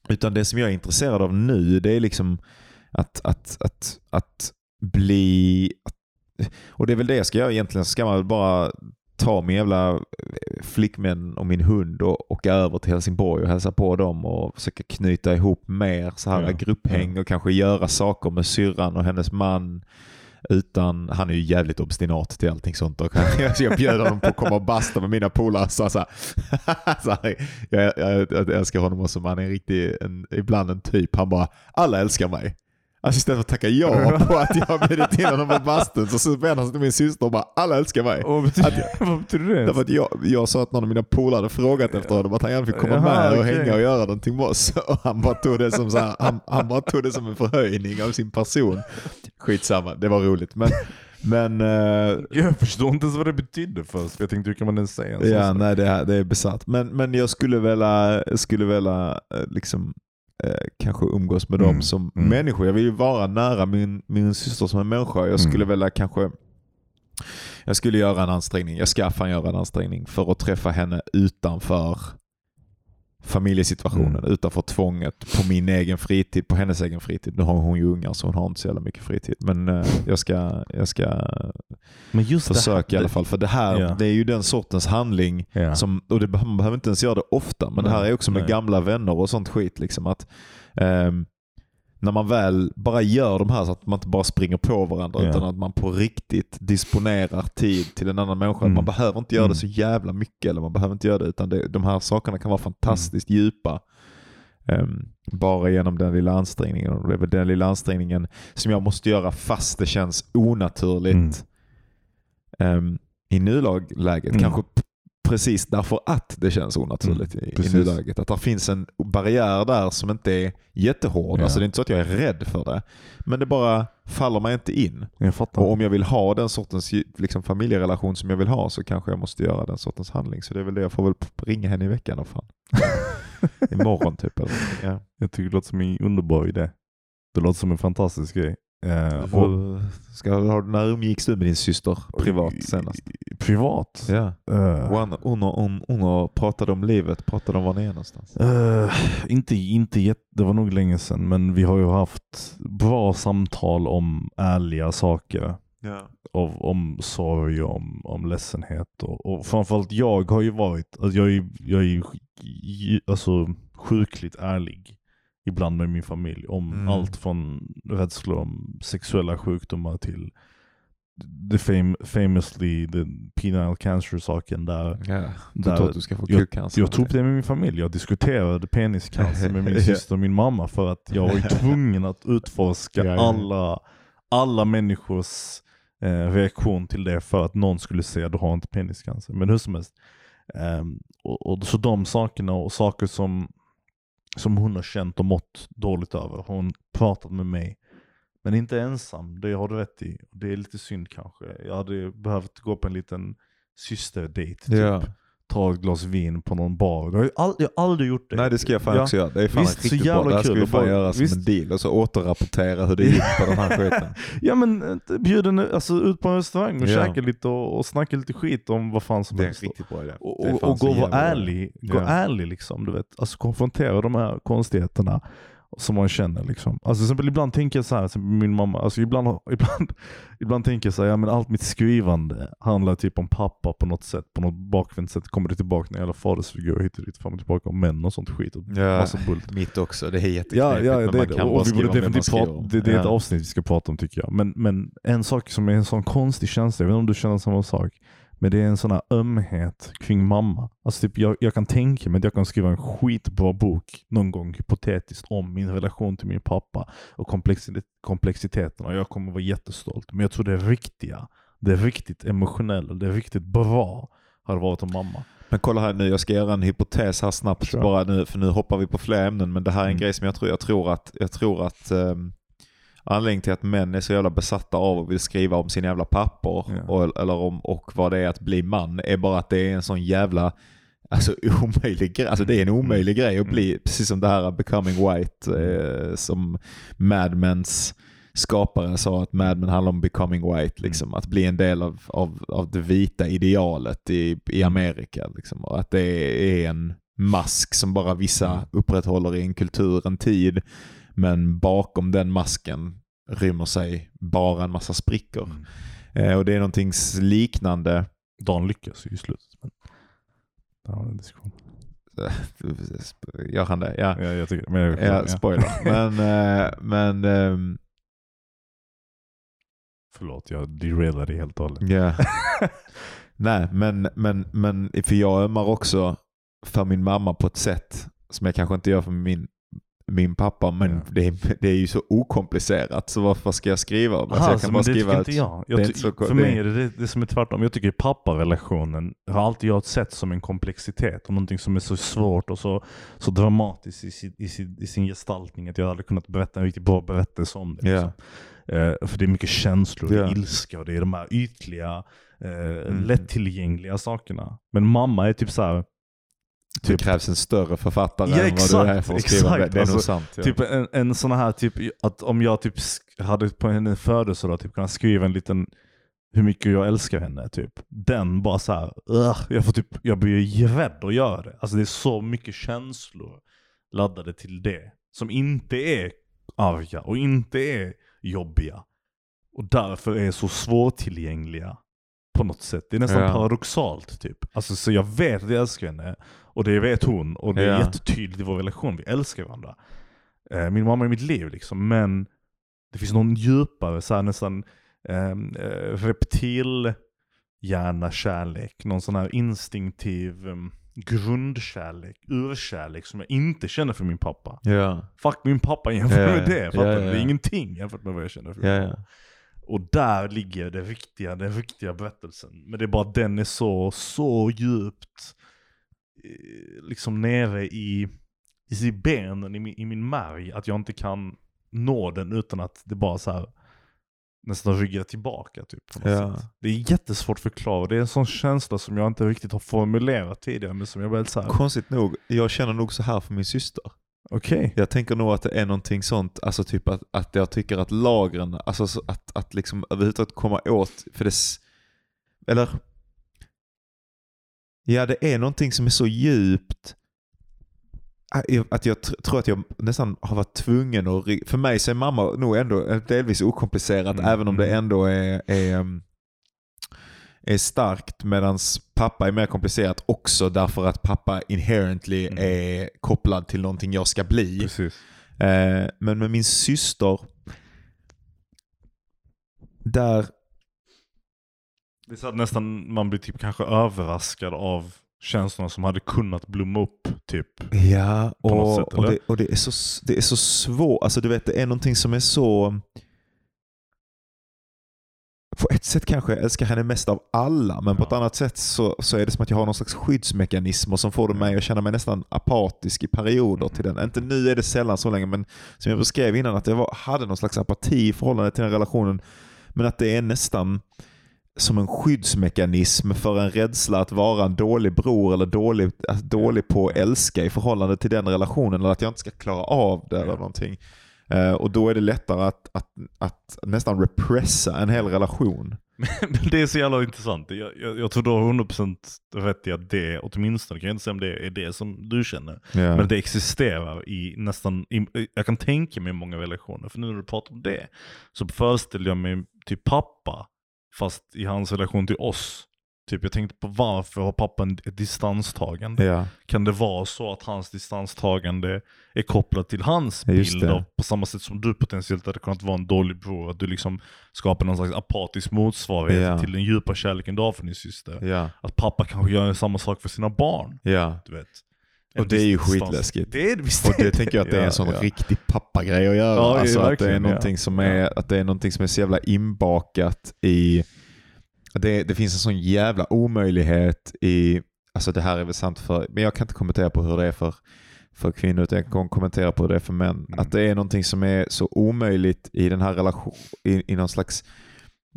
utan det som jag är intresserad av nu det är liksom att, att, att, att bli... Att, och det är väl det jag ska göra egentligen. Ska man bara ta min jävla eh, flickvän och min hund och åka över till Helsingborg och hälsa på dem och försöka knyta ihop mer så här Ja, grupphäng och kanske göra saker med syrran och hennes man. Utan, han är ju jävligt obstinat till allting sånt. Och så *laughs* jag bjöd honom på att komma och basta med mina polare. Så, så, här, *laughs* så här, jag, jag, jag älskar honom också, men han är riktigt ibland en typ. Han bara, alla älskar mig. Alltså istället för att tacka ja på att jag har in honom på bastun så vänder han sig till min syster och bara, alla älskar mig. Och *laughs* vad betyder, vad betyder det? Därför att jag, jag sa att någon av mina polare hade frågat efter honom att han gärna fick komma Jaha, med och hänga och göra någonting med oss. *laughs* Och han bara tog det som, så här, han, han bara tog det som en förhöjning av sin person. Skitsamma, det var roligt. Men, men eh, Jag förstår inte ens vad det betydde först. För jag tänkte hur kan man ens säga en ja, nej, det, är- det är besatt. Men, men jag skulle vilja, skulle vilja eh, liksom, eh, kanske umgås med Mm, dem som mm. människor. Jag vill ju vara nära min, min syster som en människa. Jag skulle Mm. vilja kanske jag skulle göra en ansträngning, jag ska fan göra en ansträngning för att träffa henne utanför familjesituationen, Mm. utanför tvånget, på min egen fritid, på hennes egen fritid. Nu har hon ju ungar så hon har inte så jävla mycket fritid. Men eh, jag ska, jag ska Men just försöka det i alla fall. För det här, Ja. det är ju den sortens handling Ja. som, och det, man behöver inte ens göra det ofta, men det här är också med nej. gamla vänner och sånt skit. Liksom, att ehm, när man väl bara gör de här så att man inte bara springer på varandra Ja. utan att man på riktigt disponerar tid till en annan människa. Mm. Man behöver inte göra Mm. det så jävla mycket eller man behöver inte göra det utan det, de här sakerna kan vara fantastiskt Mm. djupa. ehm, bara genom den lilla ansträngningen. Och det är väl den lilla ansträngningen som jag måste göra fast det känns onaturligt Mm. ehm, i nuläget. Mm. Kanske precis därför att det känns onaturligt i, i precis. nuläget. Att det finns en barriär där som inte är jättehård. Ja. Alltså det är inte så att jag är rädd för det. Men det bara faller mig inte in. Och om jag vill ha den sortens liksom, familjerelation som jag vill ha så kanske jag måste göra den sortens handling. Så det är väl det jag får väl ringa henne i veckan. Och fan. *laughs* Imorgon typ. Eller, ja. Jag tycker det låter som en underbar idé. Det låter som en fantastisk grej. Eh, och, ska, har, när umgicks du med din syster privat senast? Privat? Ja. Eh, Hon, hon, hon, hon pratade om livet, pratade om var ni är någonstans. eh, inte, inte jätte, det var nog länge sedan, men vi har ju haft bra samtal om ärliga saker. Ja. Av, om sorg, om, om ledsenhet. Och, och framförallt jag har ju varit, alltså jag är, jag är alltså, sjukligt ärlig ibland med min familj. Om Mm. allt från rädslor om sexuella sjukdomar till the fam famously the penile cancer-saken där. Ja, du Där- tror att du ska få jag- kukcancer? Jag tog upp det med min familj. Jag diskuterade peniscancer med min *laughs* syster och min mamma för att jag var ju *laughs* tvungen att utforska ja. alla, alla människors eh, reaktion till det för att någon skulle säga du har inte peniscancer. Men hur som helst. Ehm, och, och, så de sakerna och saker som, som hon har känt och mått dåligt över hon pratat med mig. Men inte ensam, det har du rätt i. Det är lite synd kanske. Jag hade behövt gå på en liten systerdate typ Ja. Ta ett glas vin på någon bar. Jag har, all, jag har aldrig gjort det. Nej det ska jag fan Ja. också göra. Det är fan Visst, så riktigt bra. Det här ska vi fan göra som en deal. Och så återrapportera hur det gick på den här *laughs* skiten. Ja men eh, bjud en, alltså, ut på en restaurang och Ja. käka lite och, och snacka lite skit om vad fan som Det är helst. riktigt bra idé. Och, och, och gå vara ärlig, gå Ja. ärlig liksom. Du vet. Alltså konfrontera de här konstigheterna. Som man känner. Liksom. Alltså, exempel, ibland tänker jag så här, min mamma, alltså, ibland, *laughs* ibland, ibland tänker jag så här, ja, men allt mitt skrivande handlar typ om pappa på något sätt, på något bakvänt sätt kommer det tillbaka när jag fadersfigur hit och dit, fram och tillbaka om män och sånt skit. Och Ja, massa bult. mitt också. Det är Ja, jätteknepigt. ja men det, man är det. kan och vi borde om det man definitivt prata, det, det är ett Ja. avsnitt vi ska prata om tycker jag. Men, men en sak som är en sån konstig känsla, jag vet inte om du känner samma sak, men det är en sån här ömhet kring mamma. Alltså typ, jag, jag kan tänka mig att jag kan skriva en skitbra bok någon gång hypotetiskt om min relation till min pappa och komplexi- komplexiteten och jag kommer vara jättestolt. Men jag tror det riktiga, det riktigt emotionella, det riktigt bra hade varit om mamma. Men kolla här nu, jag ska göra en hypotes här snabbt Kör. bara nu, för nu hoppar vi på fler ämnen. Men det här är en Mm. grej som jag tror, jag tror att, jag tror att um, anledningen till att män är så jävla besatta av och vill skriva om sin jävla pappor Ja. och, eller om, och vad det är att bli man är bara att det är en sån jävla Alltså *laughs* omöjlig grej. Alltså det är en omöjlig grej att bli, precis som det här Becoming White eh, som Mad Mens skapare sa att Mad Men handlar om becoming white. Liksom. Att bli en del av, av, av det vita idealet i, i Amerika. Liksom. Och att det är en mask som bara vissa upprätthåller i en kultur, en tid. Men bakom den masken rymmer sig bara en massa sprickor. Mm. Eh, och det är någonting liknande. Dan lyckas ju i slutet. Men... Det var en diskussion. *laughs* Gör han det? Ja. Ja, jag tycker men jag, Ja, ja. spoiler. *laughs* Men, eh, men ehm, Förlåt, jag derailade helt och hållet. Ja. *laughs* Nej, men, men, men för jag ömmar också för min mamma på ett sätt som jag kanske inte gör för min, min pappa. Men Ja. det, är, det är ju så okomplicerat, så varför ska jag skriva om det? Alltså, jag kan men bara det skriva inte jag. jag det inte så- för det- mig är det, det det som är tvärtom. Jag tycker papparelationen har alltid jag sett som en komplexitet och någonting som är så svårt och så, så dramatiskt i sin, i, sin, i sin gestaltning att jag hade kunnat berätta en riktigt bra berättelse om det. Ja. liksom. Eh, för det är mycket känslor, det Ja. är ilska och det är de här ytliga, eh, Mm. lättillgängliga sakerna. Men mamma är typ så här. Det Typ, krävs en större författare Ja, än vad du är exakt, för att skriva det. exakt. Det är nog Alltså, sant. Ja. Typ en, en sån här, typ, att om jag typ hade på en födelsedag typ kunnat skriva en liten hur mycket jag älskar henne, typ. Den bara så här, ugh, jag, får typ, jag blir rädd att göra det. Alltså det är så mycket känslor laddade till det. Som inte är arga och inte är jobbiga. Och därför är så svårtillgängliga på något sätt. Det är nästan Ja. paradoxalt typ. Alltså så jag vet att jag älskar henne. Och det vet hon. Och det är Ja. jättetydligt i vår relation. Vi älskar varandra. Eh, min mamma är mitt liv liksom. Men det finns någon djupare, så här, nästan ehm, eh, reptil kärlek. Någon sån här instinktiv um, grundkärlek, urkärlek som jag inte känner för min pappa. ja. Fuck min pappa jämfört Ja, med det. Fattar du? ja. Det är ingenting jämfört med vad jag känner för min pappa. Och där ligger det riktiga, den riktiga berättelsen. Men det är bara att den är så, så djupt eh, liksom nere i, i benen, i min, i min märg, att jag inte kan nå den utan att det bara så här nästan ryggar tillbaka typ. Ja. Det är jättesvårt att förklara. Det är en sån känsla som jag inte riktigt har formulerat tidigare, men som jag väl såhär, Konstigt nog, jag känner nog så här för min syster. Okej. Jag tänker nog att det är någonting sånt, alltså typ att, att jag tycker att lagren, alltså så att, att liksom överhuvudtaget komma åt, för det, eller, ja det är någonting som är så djupt att jag- tror att jag nästan har varit tvungen att, för mig så är mamma nog ändå delvis okomplicerat Mm, även om det mm. ändå är, är, um, är starkt medan pappa är mer komplicerat också därför att pappa inherently Mm. är kopplad till någonting jag ska bli. Precis. Eh, men med min syster, där, Det är så att nästan man blir typ kanske överraskad av känslorna som hade kunnat blomma upp typ. ja, och, sätt, och, det, och det, är så, det är så svårt, alltså du vet det är någonting som är så, på ett sätt kanske jag älskar henne mest av alla, men på Ja. ett annat sätt så, så är det som att jag har någon slags skyddsmekanismer som får mig att känna mig nästan apatisk i perioder till den. Inte nu är det sällan så länge, men som jag beskrev innan, att jag var, hade någon slags apati i förhållande till den relationen, men att det är nästan som en skyddsmekanism för en rädsla att vara en dålig bror eller dålig, dålig på att älska i förhållande till den relationen eller att jag inte ska klara av det eller någonting. Eh, och då är det lättare att, att, att nästan repressa en hel relation. *laughs* Men det är så jävla intressant. Jag, jag, jag tror du har 100% rätt i att det, åtminstone kan jag inte säga om det är det som du känner. Ja. Men det existerar i nästan, i, jag kan tänka mig många relationer. För nu när du pratar om det, så föreställer jag mig typ pappa, fast i hans relation till oss. Typ jag tänkte på varför har pappa en- ett distanstagande? ja. Kan det vara så att hans distanstagande är kopplat till hans Ja, just bild av, på samma sätt som du potentiellt hade kunnat vara en dålig bror? Att du liksom skapar någon slags apatisk motsvarighet Ja. till den djupa kärleken du har för din syster. Ja. Att pappa kanske gör samma sak för sina barn. ja. Du vet. Och det är ju skitläskigt. Det är det. Och det tänker jag att det är Ja, en sån ja. riktig pappagrej att göra. Ja, alltså att det är ja. som är, att det är någonting som är så jävla inbakat i... Det, det finns en sån jävla omöjlighet i... Alltså det här är väl sant för... Men jag kan inte kommentera på hur det är för, för kvinnor, utan jag kan kommentera på hur det är för män. Mm. Att det är någonting som är så omöjligt i den här relationen, i, i någon slags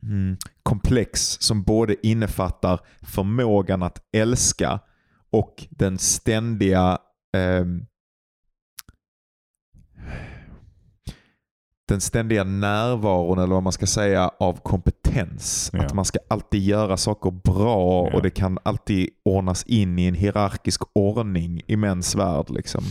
mm, komplex som både innefattar förmågan att älska och den ständiga ehm, den ständiga närvaron eller vad man ska säga av kompetens. Ja. Att man ska alltid göra saker bra Ja. och det kan alltid ordnas in i en hierarkisk ordning i mäns värld. Liksom.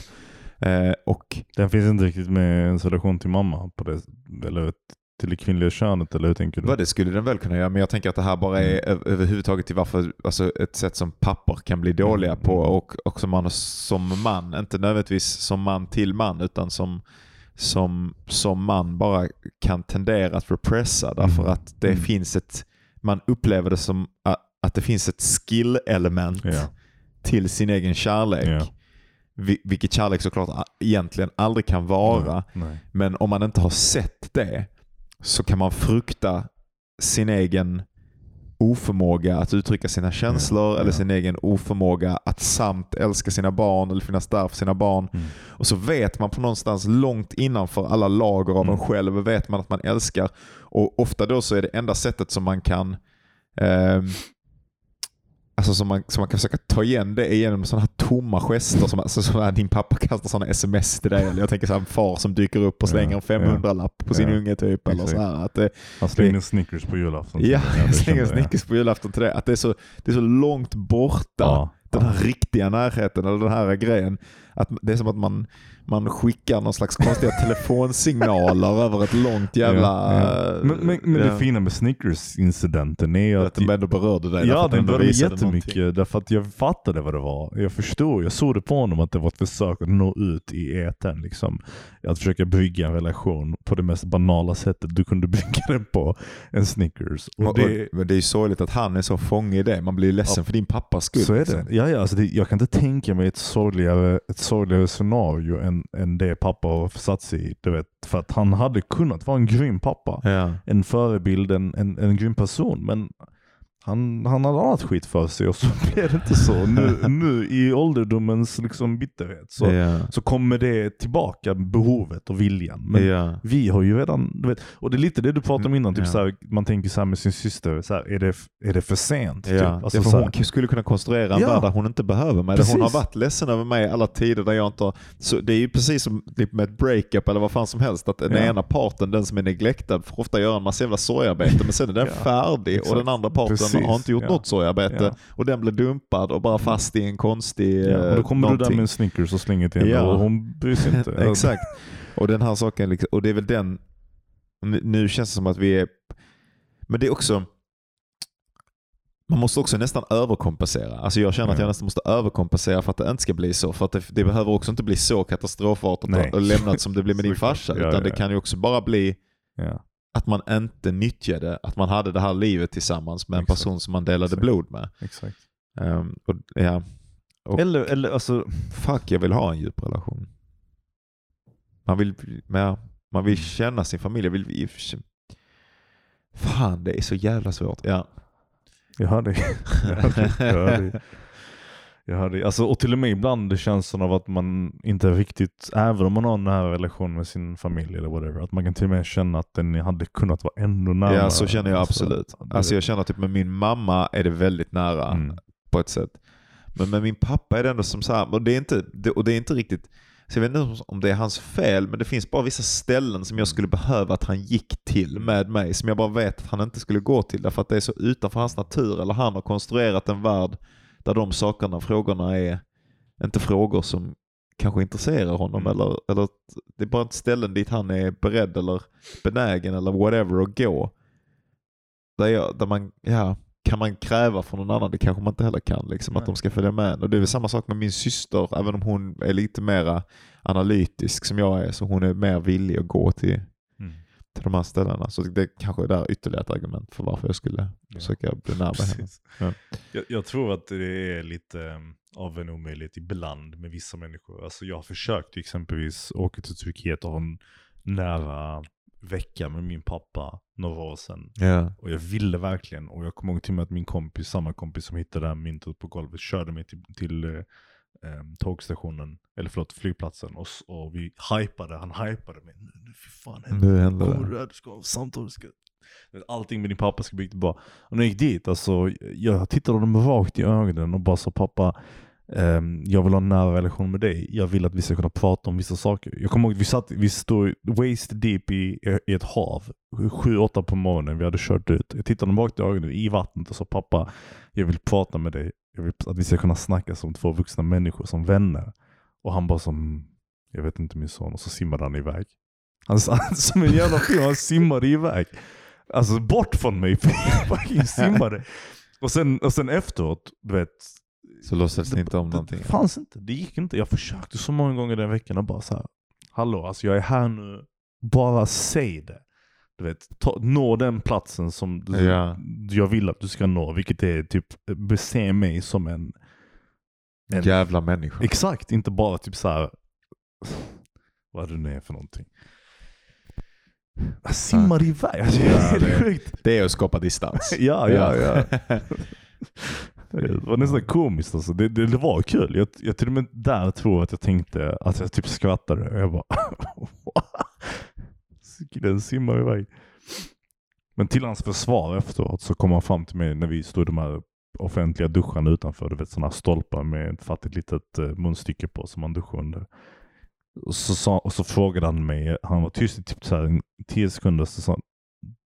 Eh, och Den finns inte riktigt med en relation till mamma, på det, eller till det kvinnliga könet, eller hur tänker du? vad det skulle den väl kunna göra, men jag tänker att det här bara är Mm. överhuvudtaget till varför, alltså ett sätt som pappor kan bli dåliga Mm, på mm. och, och som man som man, inte nödvändigtvis som man till man, utan som, som, som man bara kan tendera att repressa därför Mm. att det Mm. finns ett, man upplever det som att, att det finns ett skill-element Ja. till sin egen kärlek. Vi- Vilket kärlek såklart egentligen aldrig kan vara. Nej. Men om man inte har sett det så kan man frukta sin egen oförmåga att uttrycka sina känslor Ja, eller sin egen oförmåga att samt älska sina barn eller finnas där för sina barn. Mm. Och så vet man på någonstans långt innanför alla lager av Mm. en själv vet man att man älskar. Och ofta då så är det enda sättet som man kan ehm, Alltså som man, som man kan försöka ta igen det genom sådana här tomma gester som, alltså, som att din pappa kastar sådana sms till dig. Eller jag tänker så här, en far som dyker upp och slänger Ja, en 500-lapp på sin Ja, unge typ. Eller så här, att det, Han slängde Snickers på julafton. ja, det slänger. Snickers på julafton till det. Att det är så, det är så långt borta. Ja. Den här riktiga närheten eller den här grejen. Att det är som att man, man skickar någon slags konstiga *laughs* telefonsignaler över ett långt jävla... Ja, ja. Men, men, men ja, det fina med Snickers-incidenten är att att... de ändå berörde dig. Ja, den berörde mig jättemycket någonting. därför att jag fattade vad det var. Jag förstod, jag såg det på honom att det var ett försök att nå ut i etern. Liksom. Att försöka bygga en relation på det mest banala sättet du kunde *laughs* bygga den på. En Snickers. Och Och, det, men det är ju sorgligt att han är så fångig i det. Man blir ledsen för din pappas skull. så är liksom. det. Ja, ja, alltså det. Jag kan inte tänka mig ett sorgligare, ett sorgligare scenario än, än det pappa har försatt sig i. Du vet. För att han hade kunnat vara en grym pappa. Ja. en förebild, en, en, en grym person. Men han, han hade annat skit för sig och så *laughs* blev det inte så. Nu, nu i ålderdomens liksom bitterhet så, ja. så kommer det tillbaka, behovet och viljan. Men ja. vi har ju redan, du vet, och det är lite det du pratade om innan, typ Ja. så här, man tänker så med sin syster, så här, är, det, är det för sent? Typ? Alltså, ja, för hon här, skulle kunna konstruera en Ja. värld där hon inte behöver mig. Hon har varit ledsen över mig alla tider där jag inte har... Så det är ju precis som typ med ett breakup eller vad fan som helst. Att den ena parten, den som är neglectad, får ofta göra en massa jävla sorgarbete men sen är den färdig och den andra parten Precis, har inte gjort ja. något sorgarbete Ja. och den blir dumpad och bara fast i en konstig... ja, och då kommer eh, du där någonting. med en Snickers och slänger till henne Ja. och hon bryr sig inte. *laughs* Exakt. Och den här saken, liksom, och det är väl den, nu, känns det som att vi är, men det är också, man måste också nästan överkompensera. Alltså jag känner att jag Ja. nästan måste överkompensera för att det inte ska bli så. För att det, det behöver också inte bli så katastrofartat och, lämnat som det blir med din *laughs* farsa. Utan det kan ju också bara bli Ja. Att man inte nyttjade, att man hade det här livet tillsammans med en Exakt. person som man delade Exakt. blod med. Exakt. Ehm, och, ja. Och- Eller, eller alltså, Fuck, jag vill ha en djup relation. Man vill, ja, man vill Mm. känna sin familj. Jag vill, fan, det är så jävla svårt. Ja. Jag hör dig. *laughs* Jag hör dig. Jag hör dig. Jag hör. Alltså, och till och med ibland det känns som av att man inte riktigt, även om man har en nära relation med sin familj eller whatever, att man kan till och med känna att den hade kunnat vara ännu närmare. ja, så känner jag Alltså, absolut. Alltså jag känner typ med min mamma är det väldigt nära Mm. på ett sätt. Men med min pappa är det ändå som så här, och det är inte, det, och det är inte riktigt, Så jag vet inte om det är hans fel, men det finns bara vissa ställen som jag skulle behöva att han gick till med mig, som jag bara vet att han inte skulle gå till, därför att det är så utanför hans natur, eller han har konstruerat en värld där de sakerna, frågorna är inte frågor som kanske intresserar honom, Mm. eller, eller det är bara ett ställen dit han är beredd eller benägen eller whatever att gå. Där, jag, där man, ja, kan man kräva från någon annan? Det kanske man inte heller kan, liksom, att de ska följa med. Och Det är väl samma sak med min syster, även om hon är lite mer analytisk som jag är, så hon är mer villig att gå till. Till de här ställena. Så det kanske är där ytterligare ett argument för varför jag skulle Ja. försöka bli närmare henne. Ja. Jag, jag tror att det är lite um, av en omöjlighet ibland med vissa människor. Alltså jag har försökt exempelvis åka till Turkiet och ha en nära vecka med min pappa några år sedan. Ja. Och jag ville verkligen, och jag kommer ihåg till och med att min kompis, samma kompis som hittade det här myntet på golvet, körde mig till, till eh, tågstationen, eller förlåt flygplatsen. Och, och vi hypade, han hypade mig. Nu, nu fy fan händer Nu händer Kommer det. här, du ska ha samtal, du ska... Allting med din pappa ska bli bra. Och när jag gick dit, alltså, jag tittade honom rakt i ögonen och bara sa pappa, ehm, jag vill ha en nära relation med dig. Jag vill att vi ska kunna prata om vissa saker. Jag kommer ihåg att vi, satt, vi stod waist deep i, i ett hav, sju, åtta på morgonen, vi hade kört ut. Jag tittade honom rakt i ögonen i vattnet och sa pappa, jag vill prata med dig. Jag vill att vi ska kunna snacka som två vuxna människor, som vänner. Och han bara som, jag vet inte min son, och så simmade han iväg. Han, *laughs* han som en jävla film, han simmade iväg. Alltså bort från mig, *laughs* fucking simmade. Och sen, och sen efteråt, du vet. Så låtsades ni inte om någonting? Det fanns inte, det gick inte. Jag försökte så många gånger den veckan och bara så här. Hallå, alltså jag är här nu. Bara säg det. Du vet, ta, nå den platsen som du, Ja. jag vill att du ska nå. Vilket är typ, bese mig som en... En jävla människa. Exakt, inte bara typ så här. *sighs* Vad det nu är för någonting. Jag simmar iväg. Alltså, Ja, *laughs* det är det- är att skapa distans. *laughs* Ja, ja, ja. *laughs* Det var nästan komiskt alltså. Det, det, det var kul. Jag, jag till och med där tror att jag tänkte att jag typ skrattade. Jag bara den simmar iväg. Men till hans försvar efteråt så kom han fram till mig när vi stod i de här offentliga duscharna utanför. Du vet sådana här stolpar med ett fattigt litet eh, munstycke på som man duschar under. Och så, sa, och så frågade han mig, han var tyst i typ så här tio sekunder, så sa han,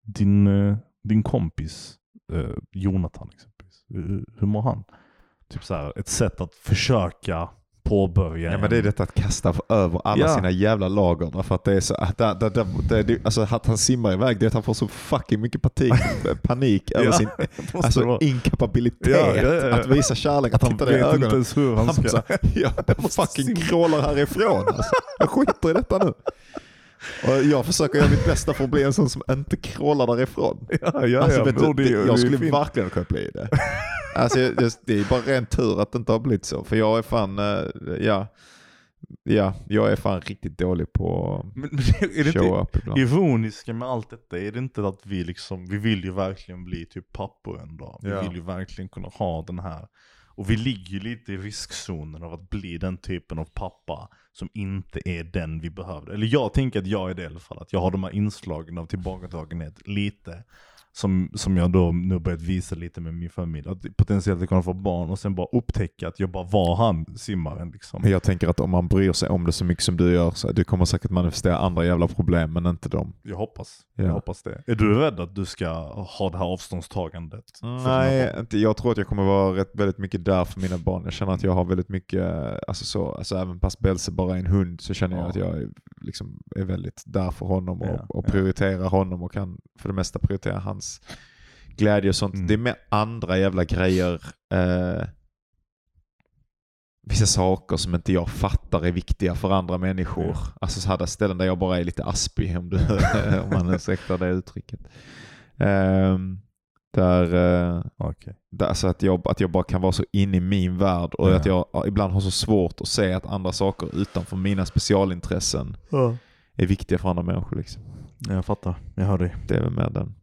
din, eh, din kompis eh, Jonathan exempelvis, hur, hur mår han? Typ så här, ett sätt att försöka påbörja Ja men det är detta att kasta över alla Ja. sina jävla lager. Därför att det är så, att det, det, alltså att han simmar iväg, det är att han får så fucking mycket *laughs* panik, panik över Ja, sin alltså, inkapabilitet Ja, ja, ja. att visa kärlek. Att han titta dig i vet inte ögonen. ens hur han Han ska... så, jag *laughs* måste fucking simma. crawlar härifrån. Alltså. Jag skiter i detta nu. Och jag försöker göra mitt bästa för att bli en sån som inte crawlar därifrån. Ja, ja, Alltså, ja, vet du, det- det, det jag skulle verkligen kunna bli det. Alltså, jag- jag- det är bara ren tur att det inte har blivit så. För jag är fan, eh, ja, ja, jag är fan riktigt dålig på Men, men är det att show up ibland. ironiska med allt detta? Är det inte att vi liksom, vi vill ju verkligen bli typ pappor en dag. Vi Ja. vill ju verkligen kunna ha den här. Och vi ligger ju lite i riskzonen av att bli den typen av pappa som inte är den vi behövde. Eller jag tänker att jag är det i alla fall. Att jag har de här inslagen av tillbakadragenhet lite. Som, som jag då nu börjat visa lite med min familj. Att potentiellt kunna få barn och sen bara upptäcka att jag bara var han simmaren liksom. Jag tänker att om man bryr sig om det så mycket som du gör, så du kommer säkert manifestera andra jävla problem, men inte dem. Jag hoppas. Ja. Jag hoppas det. Är du rädd att du ska ha det här avståndstagandet? Nej, inte, jag tror att jag kommer vara rätt, väldigt mycket där för mina barn. Jag känner att jag har väldigt mycket, alltså så, alltså även fast Belse bara är en hund så känner jag Ja. att jag är, liksom, är väldigt där för honom och, Ja, och ja. prioriterar honom och kan för det mesta prioritera hans glädje och sånt. Mm. Det är med andra jävla grejer. Eh, vissa saker som inte jag fattar är viktiga för andra människor. Ja. Alltså så här där ställen där jag bara är lite aspig om, du, *laughs* om man ursäktar det uttrycket. Ehm, där, eh, Okej. där, alltså att, jag, att jag bara kan vara så inne i min värld och Ja. att jag ja, ibland har så svårt att se att andra saker utanför mina specialintressen är viktiga för andra människor. Liksom. Jag fattar, jag hör dig. Det är väl med den.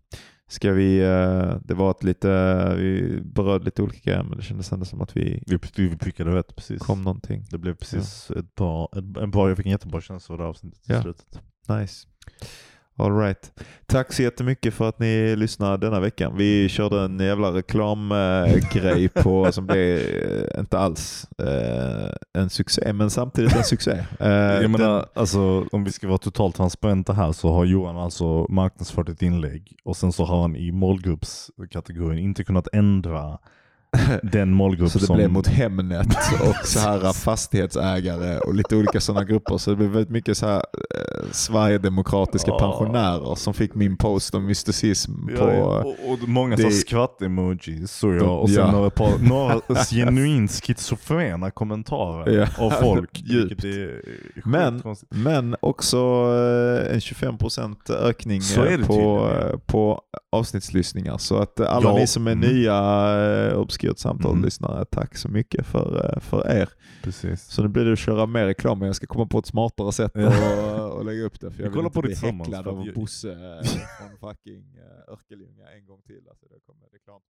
Ska vi, eh, det var ett lite, vi berörde lite olika grejer men det kändes ändå som att vi Vi, vi prickade rätt precis. kom någonting. Det blev precis ett bra, ett, en bra, jag fick en jättebra känsla för det avsnittet i Ja. slutet. Nice. All right. Tack så jättemycket för att ni lyssnade denna veckan. Vi körde en jävla reklamgrej på som blev eh, inte alls eh, en succé, men samtidigt en succé. Eh, Jag menar, den- alltså, om vi ska vara totalt transparenta här så har Johan alltså marknadsfört ett inlägg och sen så har han i målgruppskategorin inte kunnat ändra den målgrupp Så det som... blev mot Hemnet och så här fastighetsägare och lite olika sådana grupper. Så det blev väldigt mycket så här eh, Sverigedemokratiska Ja. pensionärer som fick min post om mysticism på... Ja, ja. Och, och många det- så skratt-emojis såg jag och sen ja. några, par, några genuint schizofrena kommentarer Ja. av folk. *laughs* Djupt. Men, konstigt. men också eh, en 25% ökning på, eh, på avsnittslyssningar. Så att eh, alla Ja. ni som är Mm. nya eh, Obskyrt samtal Mm. tack så mycket för, eh, för er. Precis. Så nu blir det att köra mer reklam, men jag ska komma på ett smartare sätt att att lägga upp det. För Vi jag vill kollar inte på bli häcklad av jag- Bosse eh, från *laughs* fucking eh, Örkelljunga en gång till. Alltså, det kommer reklam